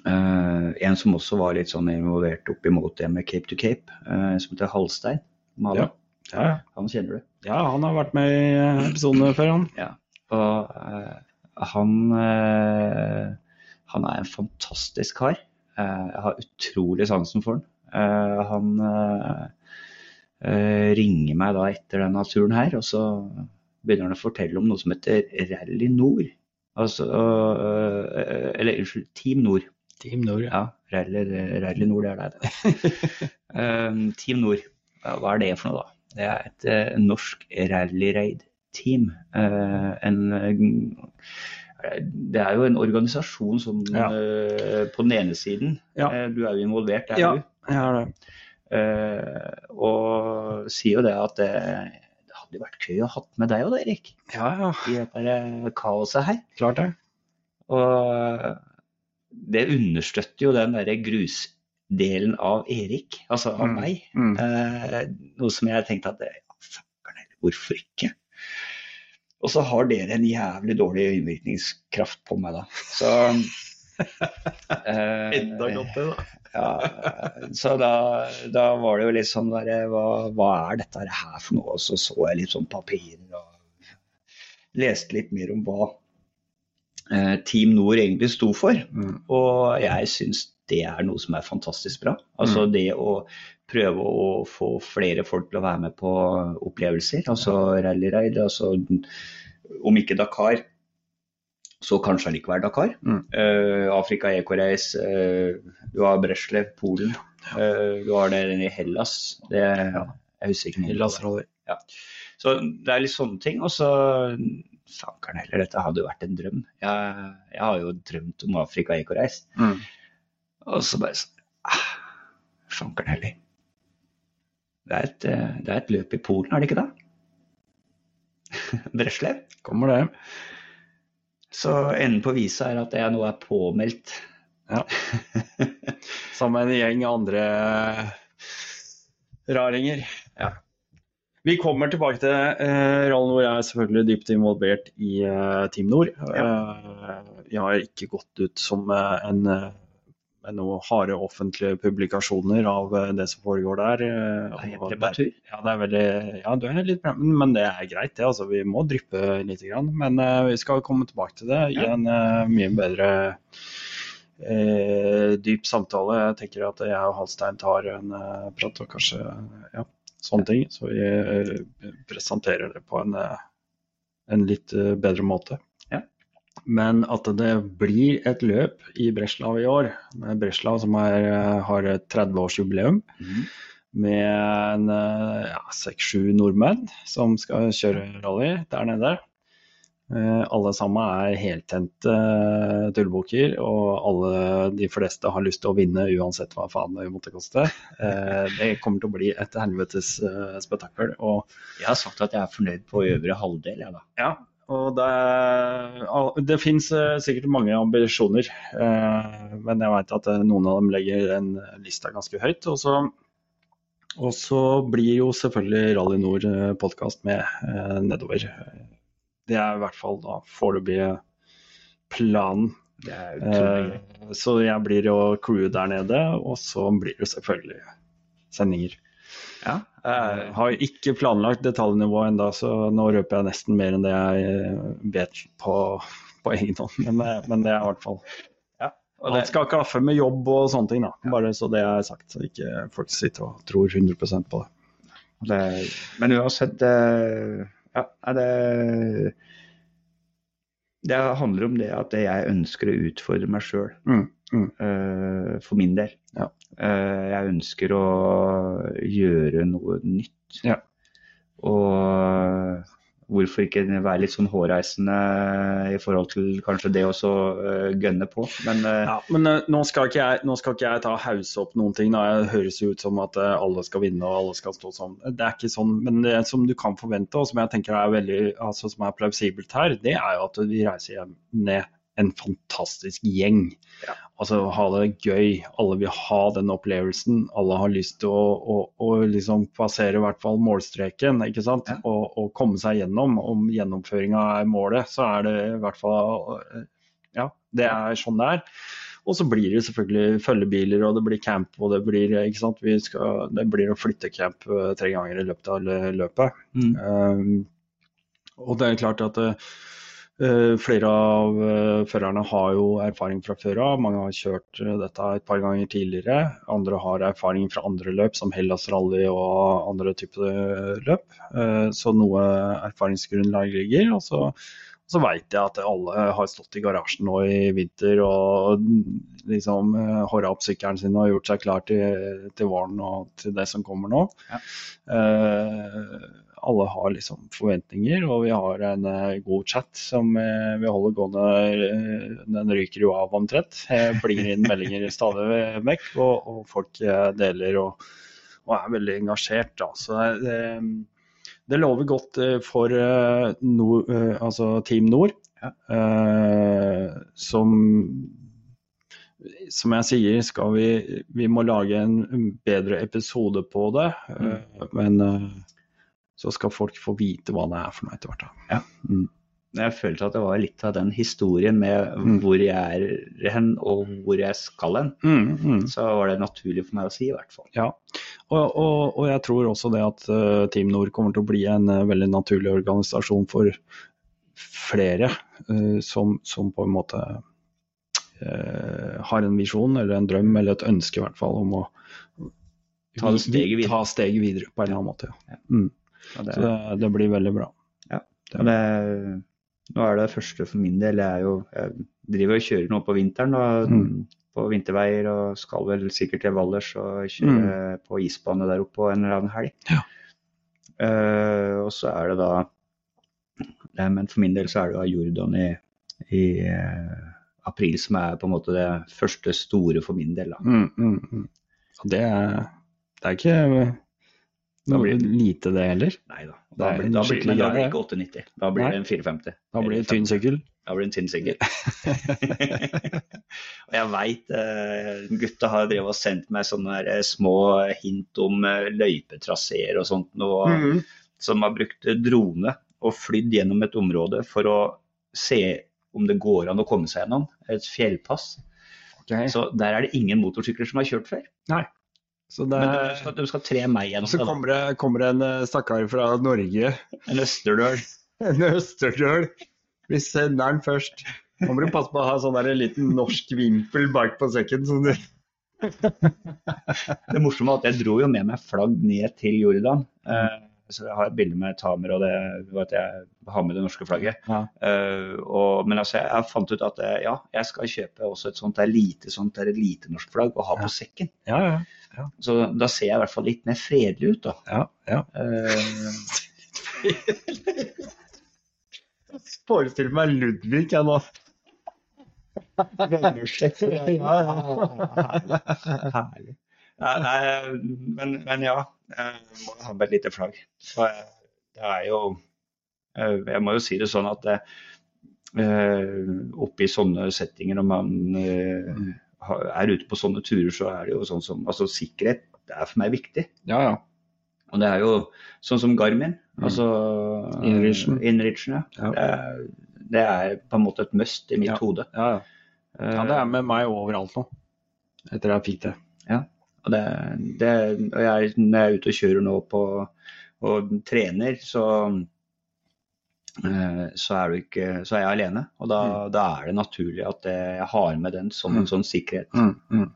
Speaker 2: Uh, En som også var litt sånn involvert opp imot det med Cape to Cape, uh, som heter Halstein.
Speaker 1: Ja. Ja, ja.
Speaker 2: Han kjenner du.
Speaker 1: ja, han har vært med i episodene før, han.
Speaker 2: Og eh, han, eh, han er en fantastisk kar. Eh, jeg har utrolig sansen for han. Eh, han ringer meg da etter denne turen her, og så begynner han å fortelle om noe som heter Rally Nord. Altså, eller unnskyld, Team Nord.
Speaker 1: Team Nord,
Speaker 2: Ja, Rally, Rally Nord er det. det. Eh, Team Nord, hva er det for noe da? Det er et norsk rally-raid-team. Eh, en, eh, det er jo en organisasjon som
Speaker 1: Ja.
Speaker 2: eh, på den ene siden
Speaker 1: Ja.
Speaker 2: Du er jo involvert, det er
Speaker 1: Ja.
Speaker 2: du.
Speaker 1: Jeg det.
Speaker 2: Og sier jo det at det, det hadde vært gøy å ha med deg òg, Erik.
Speaker 1: Ja, ja.
Speaker 2: I dette kaoset her.
Speaker 1: Klart det.
Speaker 2: Og det understøtter jo den derre grusdelen av Erik, altså av
Speaker 1: Mm.
Speaker 2: meg.
Speaker 1: Mm.
Speaker 2: Eh, noe som jeg tenkte at ja, heller, hvorfor ikke? Og så har dere en jævlig dårlig innvirkningskraft på meg, da. Så eh,
Speaker 1: Enda godt det, da.
Speaker 2: ja, så da, da var det jo litt sånn der, hva, hva er dette her for noe? Og så så jeg litt sånn papirer og leste litt mer om hva Team Nord egentlig sto for.
Speaker 1: Mm.
Speaker 2: Og jeg syns det er noe som er fantastisk bra. Altså det å prøve å få flere folk til å være med på opplevelser, altså rallyraid. Altså, om ikke Dakar, så kanskje allikevel Dakar.
Speaker 1: Mm.
Speaker 2: Uh, Afrika Ecoreis, uh, du har Breslev, Polen. Uh, du har det i Hellas. Det, jeg husker ikke noe.
Speaker 1: Hellas Rally.
Speaker 2: Så det er litt sånne ting. Og så Fankeren heller, dette hadde jo vært en drøm. Jeg, jeg har jo drømt om Afrika Ecoreis.
Speaker 1: Mm.
Speaker 2: Og så bare sånn ah, Fankeren heller. Det er, et, det er et løp i Polen, er det ikke det? Breslev.
Speaker 1: Kommer det.
Speaker 2: Så enden på visa er at jeg nå er påmeldt.
Speaker 1: Ja. Sammen med en gjeng andre raringer.
Speaker 2: Ja.
Speaker 1: Vi kommer tilbake til eh, Rall Nord er selvfølgelig dypt involvert i eh, Team Nord. Eh, jeg har ikke gått ut som eh, en eh, med noen harde offentlige publikasjoner av det som foregår der.
Speaker 2: Det er prematur.
Speaker 1: Ja, det er veldig, ja, du er litt prematur, men det er greit, det. Altså, vi må dryppe litt. Grann. Men eh, vi skal komme tilbake til det i en eh, mye bedre eh, dyp samtale. Jeg tenker at jeg og Halstein tar en prat og kanskje ja, sånne ting. Så vi eh, presenterer det på en, eh, en litt eh, bedre måte.
Speaker 2: Ja.
Speaker 1: Men at det blir et løp i Breslau i år, med Breslau som er, har et 30-årsjubileum med en eh, ja, seks-sju nordmenn som skal kjøre rally der nede. Eh, alle sammen er heltente tullebukker, tullbukker, og alle, de fleste har lyst til å vinne uansett hva faen det måtte koste. Eh, det kommer til å bli et helvetes spetakkel. Og
Speaker 2: Jeg har sagt at jeg er fornøyd på øvre halvdel, jeg da.
Speaker 1: ja, og det, det fins sikkert mange ambisjoner, eh, men jeg vet at eh, noen av dem legger en lista ganske høyt. Og så, og så blir jo selvfølgelig Rally Nord podkast med eh, nedover. Det er i hvert fall da foreløpig planen. Eh, så jeg blir jo crew der nede, og så blir det selvfølgelig sendinger.
Speaker 2: Ja,
Speaker 1: Jeg har ikke planlagt detaljnivået enda, så nå røper jeg nesten mer enn det jeg eh, vet på, på egen hånd. Men, eh, men det er i hvert fall
Speaker 2: og det,
Speaker 1: Alt skal klaffe med jobb og sånne ting, da. Bare så det er sagt, så ikke folk sitter og tror 100% på det.
Speaker 2: det, men uansett eh, Ja, det Det handler om det at jeg ønsker å utfordre meg sjøl.
Speaker 1: Mm, mm.
Speaker 2: for min del.
Speaker 1: Ja.
Speaker 2: Eh, jeg ønsker å gjøre noe nytt.
Speaker 1: Ja.
Speaker 2: Og hvorfor ikke være litt sånn hårreisende i forhold til kanskje det å uh, gønne på. Men uh...
Speaker 1: Ja, men uh, nå, skal jeg, nå skal ikke jeg ta hause opp noen ting. Da. Det høres jo ut som at uh, alle skal vinne og alle skal stå sånn. Det er ikke sånn, men det som du kan forvente, og som jeg tenker er veldig, altså, som er plausibelt her, det er jo at vi reiser hjem ned en fantastisk gjeng.
Speaker 2: Ja.
Speaker 1: Altså ha det gøy. Alle vil ha den opplevelsen. Alle har lyst til å, å, å liksom passere i hvert fall målstreken, ikke sant.
Speaker 2: Ja.
Speaker 1: Og, og komme seg gjennom. Om gjennomføringa er målet, så er det i hvert fall Ja, det er sånn det er. Og så blir det selvfølgelig følgebiler, og det blir camp, og det blir, ikke sant? Vi skal, det blir å flytte camp eh, tre ganger i løpet av løpet.
Speaker 2: mm,
Speaker 1: Um, og det er klart at eh, flere av eh, førerne har jo erfaring fra før av. Mange har kjørt eh, dette et par ganger tidligere. Andre har erfaring fra andre løp, som Hellas Rally og andre typer eh, løp. Eh, så noe erfaringsgrunnlag ligger. Og så, så vet jeg at alle har stått i garasjen nå i vinter og liksom uh, håra opp sykkelen sin og gjort seg klar til, til våren og til det som kommer nå.
Speaker 2: Ja.
Speaker 1: Eh, alle har liksom forventninger, og vi har en eh, god chat som eh, vi holder gående. eh, den ryker jo av omtrent. Jeg blir inn meldinger stadig vekk, og, og folk deler og, og er veldig engasjert. Da. Så det, det lover godt for Nord, altså Team Nord,
Speaker 2: Ja.
Speaker 1: som som jeg sier, skal vi, vi må lage en bedre episode på det. Mm. Men så skal folk få vite hva det er for noe etter hvert. da.
Speaker 2: jeg følte at det var litt av den historien med
Speaker 1: Mm.
Speaker 2: hvor jeg er hen og hvor jeg skal hen.
Speaker 1: Mm, mm.
Speaker 2: Så var det naturlig for meg å si, i hvert fall.
Speaker 1: Ja, og, og, og jeg tror også det at uh, Team Nord kommer til å bli en uh, veldig naturlig organisasjon for flere uh, som, som på en måte har en visjon eller en drøm eller et ønske i hvert fall om å
Speaker 2: Ta steget videre.
Speaker 1: Ta steget videre på en eller annen måte. Ja.
Speaker 2: Ja.
Speaker 1: Mm.
Speaker 2: Og det,
Speaker 1: Så det, det blir veldig bra.
Speaker 2: Ja. det, nå er det første for min del. Jeg, jo, jeg driver og kjører nå på vinteren. Da,
Speaker 1: Mm.
Speaker 2: På vinterveier og skal vel sikkert til Valdres og kjøre på isbane der oppe en eller annen helg.
Speaker 1: Mm. Ja.
Speaker 2: Uh, og så er det da det, Men for min del så er det da Jordan i, i uh, april som er på en måte det første store for min del. Da.
Speaker 1: Mm, mm, mm. Det, det er ikke
Speaker 2: Da
Speaker 1: blir
Speaker 2: blir-
Speaker 1: lite, det heller.
Speaker 2: Nei da.
Speaker 1: Det
Speaker 2: Da blir, da blir, men da blir det ikke 890. Da blir
Speaker 1: Nei.
Speaker 2: det en 450.
Speaker 1: Da blir det
Speaker 2: en
Speaker 1: tynn sykkel.
Speaker 2: Da blir det en tynn sykkel. og jeg veit eh, gutta har drevet og sendt meg sånne eh, små hint om eh, løypetraseer og sånt. noe,
Speaker 1: Mm.
Speaker 2: Som har brukt drone og flydd gjennom et område for å se om det går an å komme seg gjennom. Et fjellpass.
Speaker 1: Okay.
Speaker 2: Så der er det ingen motorsykler som har kjørt før.
Speaker 1: Så det,
Speaker 2: Men du skal, de skal tre meg gjennom
Speaker 1: så
Speaker 2: det. da.
Speaker 1: kommer det, kommer det en eh, stakkar fra Norge,
Speaker 2: En østerdøl.
Speaker 1: en østerdøl. Vi sender den først. Nå må du passe på å ha sånn der en liten norsk vimpel bak på sekken. Sånn du...
Speaker 2: Det morsomme er at jeg dro jo med meg flagg ned til Jordan. Eh, så jeg har et bilde med Tamer og det, at jeg har med det norske flagget.
Speaker 1: Ja.
Speaker 2: Uh, og, men altså, jeg, jeg fant ut at ja, jeg skal kjøpe også et sånt der lite, sånt der lite norsk flagg og ha
Speaker 1: Ja.
Speaker 2: på sekken.
Speaker 1: Ja, ja.
Speaker 2: Så da ser jeg i hvert fall litt mer fredelig ut, da.
Speaker 1: ja, ja.
Speaker 2: Eh,
Speaker 1: forestiller meg Ludvig jeg nå.
Speaker 2: Herlig. Nei, nei, men, men ja, jeg må ha med et lite flagg. For eh, det er jo eh, Jeg må jo si det sånn at det, oppe i sånne settinger, når man eh, har- er ute på sånne turer, så er det jo sånn som Altså sikkerhet det er for meg viktig.
Speaker 1: Ja, ja.
Speaker 2: Og det er jo sånn som Garmin.
Speaker 1: Mm.
Speaker 2: Altså
Speaker 1: Inrichen.
Speaker 2: Inrichen, ja.
Speaker 1: Ja.
Speaker 2: Det, er, det er på en måte et must i mitt
Speaker 1: Ja.
Speaker 2: hode.
Speaker 1: ja, ja. ja, det er med meg overalt nå. Etter jeg fikk det.
Speaker 2: Og, det, det, og jeg, når jeg er ute og kjører nå på, og trener, så, eh, så, er du ikke, så er jeg alene. Og da, da er det naturlig at jeg har med den som en
Speaker 1: Mm.
Speaker 2: sånn sikkerhet.
Speaker 1: Mm, mm.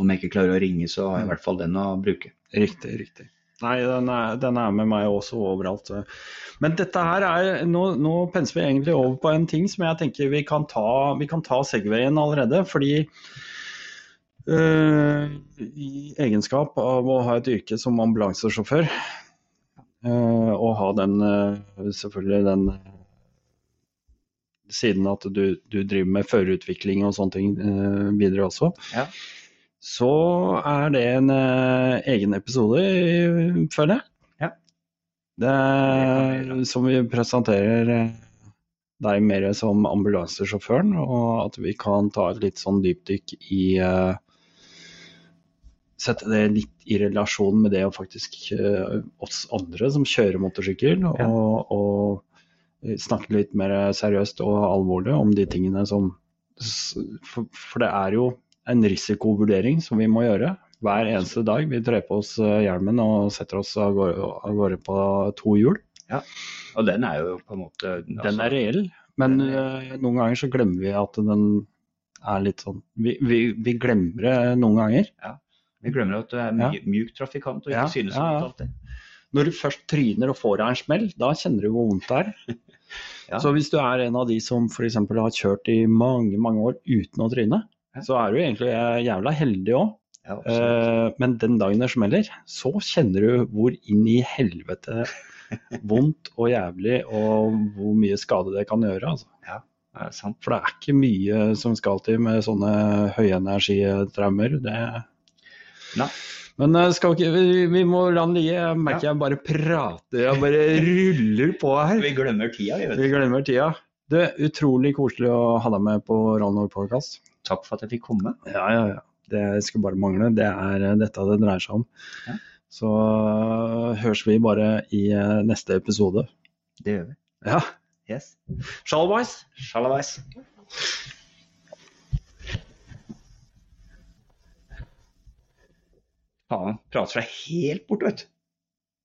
Speaker 2: Om jeg ikke klarer å ringe, så har jeg i hvert fall den å bruke.
Speaker 1: Riktig, riktig. Nei, den er, den er med meg også overalt. Men dette her er Nå, nå penser vi egentlig over på en ting som jeg tenker vi kan ta, vi kan ta Segwayen allerede. Fordi øh, i egenskap av å ha et yrke som ambulansesjåfør, og ha den øh, selvfølgelig den øh, siden at du, du driver med førerutvikling og sånne ting videre også,
Speaker 2: Ja.
Speaker 1: så er det en eh, egen episode, eh, føler jeg.
Speaker 2: Ja.
Speaker 1: Det er, som vi presenterer eh, deg mer som ambulansesjåføren, og at vi kan ta et litt sånn dypdykk i eh, Sette det litt i relasjon med det å faktisk eh, oss andre som kjører motorsykkel,
Speaker 2: Ja.
Speaker 1: og, og snakke litt mer seriøst og alvorlig om de tingene som For, for det er jo en risikovurdering som vi må gjøre hver eneste dag. Vi trer på oss eh, hjelmen og setter oss av gårde, av gårde på to hjul. Ja.
Speaker 2: Og den er jo på en måte
Speaker 1: Den er reell, men
Speaker 2: den
Speaker 1: Uh, noen ganger så glemmer vi at den er litt sånn Vi, vi, vi glemmer det noen ganger.
Speaker 2: Vi glemmer at du er
Speaker 1: Ja.
Speaker 2: my, mjuk trafikant og ikke
Speaker 1: Ja,
Speaker 2: synes
Speaker 1: ja, ja.
Speaker 2: det.
Speaker 1: Når du først tryner og får deg en smell, da kjenner du hvor vondt det er.
Speaker 2: Ja.
Speaker 1: Så hvis du er en av de som f.eks. har kjørt i mange mange år uten å tryne,
Speaker 2: Ja.
Speaker 1: så er du egentlig jævla heldig òg.
Speaker 2: Ja.
Speaker 1: Eh, men den dagen det smeller, så kjenner du hvor inn i helvete vondt og jævlig og hvor mye skade det kan gjøre. Altså.
Speaker 2: det er sant.
Speaker 1: For det er ikke mye som skal til med sånne høyenergitraumer. Det...
Speaker 2: Nei.
Speaker 1: Men eh, skal ikke, vi, vi må la den ligge. Jeg merker jeg bare prater, jeg bare ruller på her.
Speaker 2: Vi glemmer tida, vi vet.
Speaker 1: Vi glemmer tida. Du, utrolig koselig å ha deg med på Rallnor podcast.
Speaker 2: Takk for at jeg fikk komme.
Speaker 1: Ja, ja, ja. Det skulle bare mangle. Det er eh, dette det dreier seg om.
Speaker 2: Ja.
Speaker 1: Så øh, høres vi bare i eh, neste episode.
Speaker 2: Det gjør vi.
Speaker 1: Ja.
Speaker 2: Yes.
Speaker 1: Shalabais!
Speaker 2: Sjalabais. Faen, prater seg helt bort, vet du.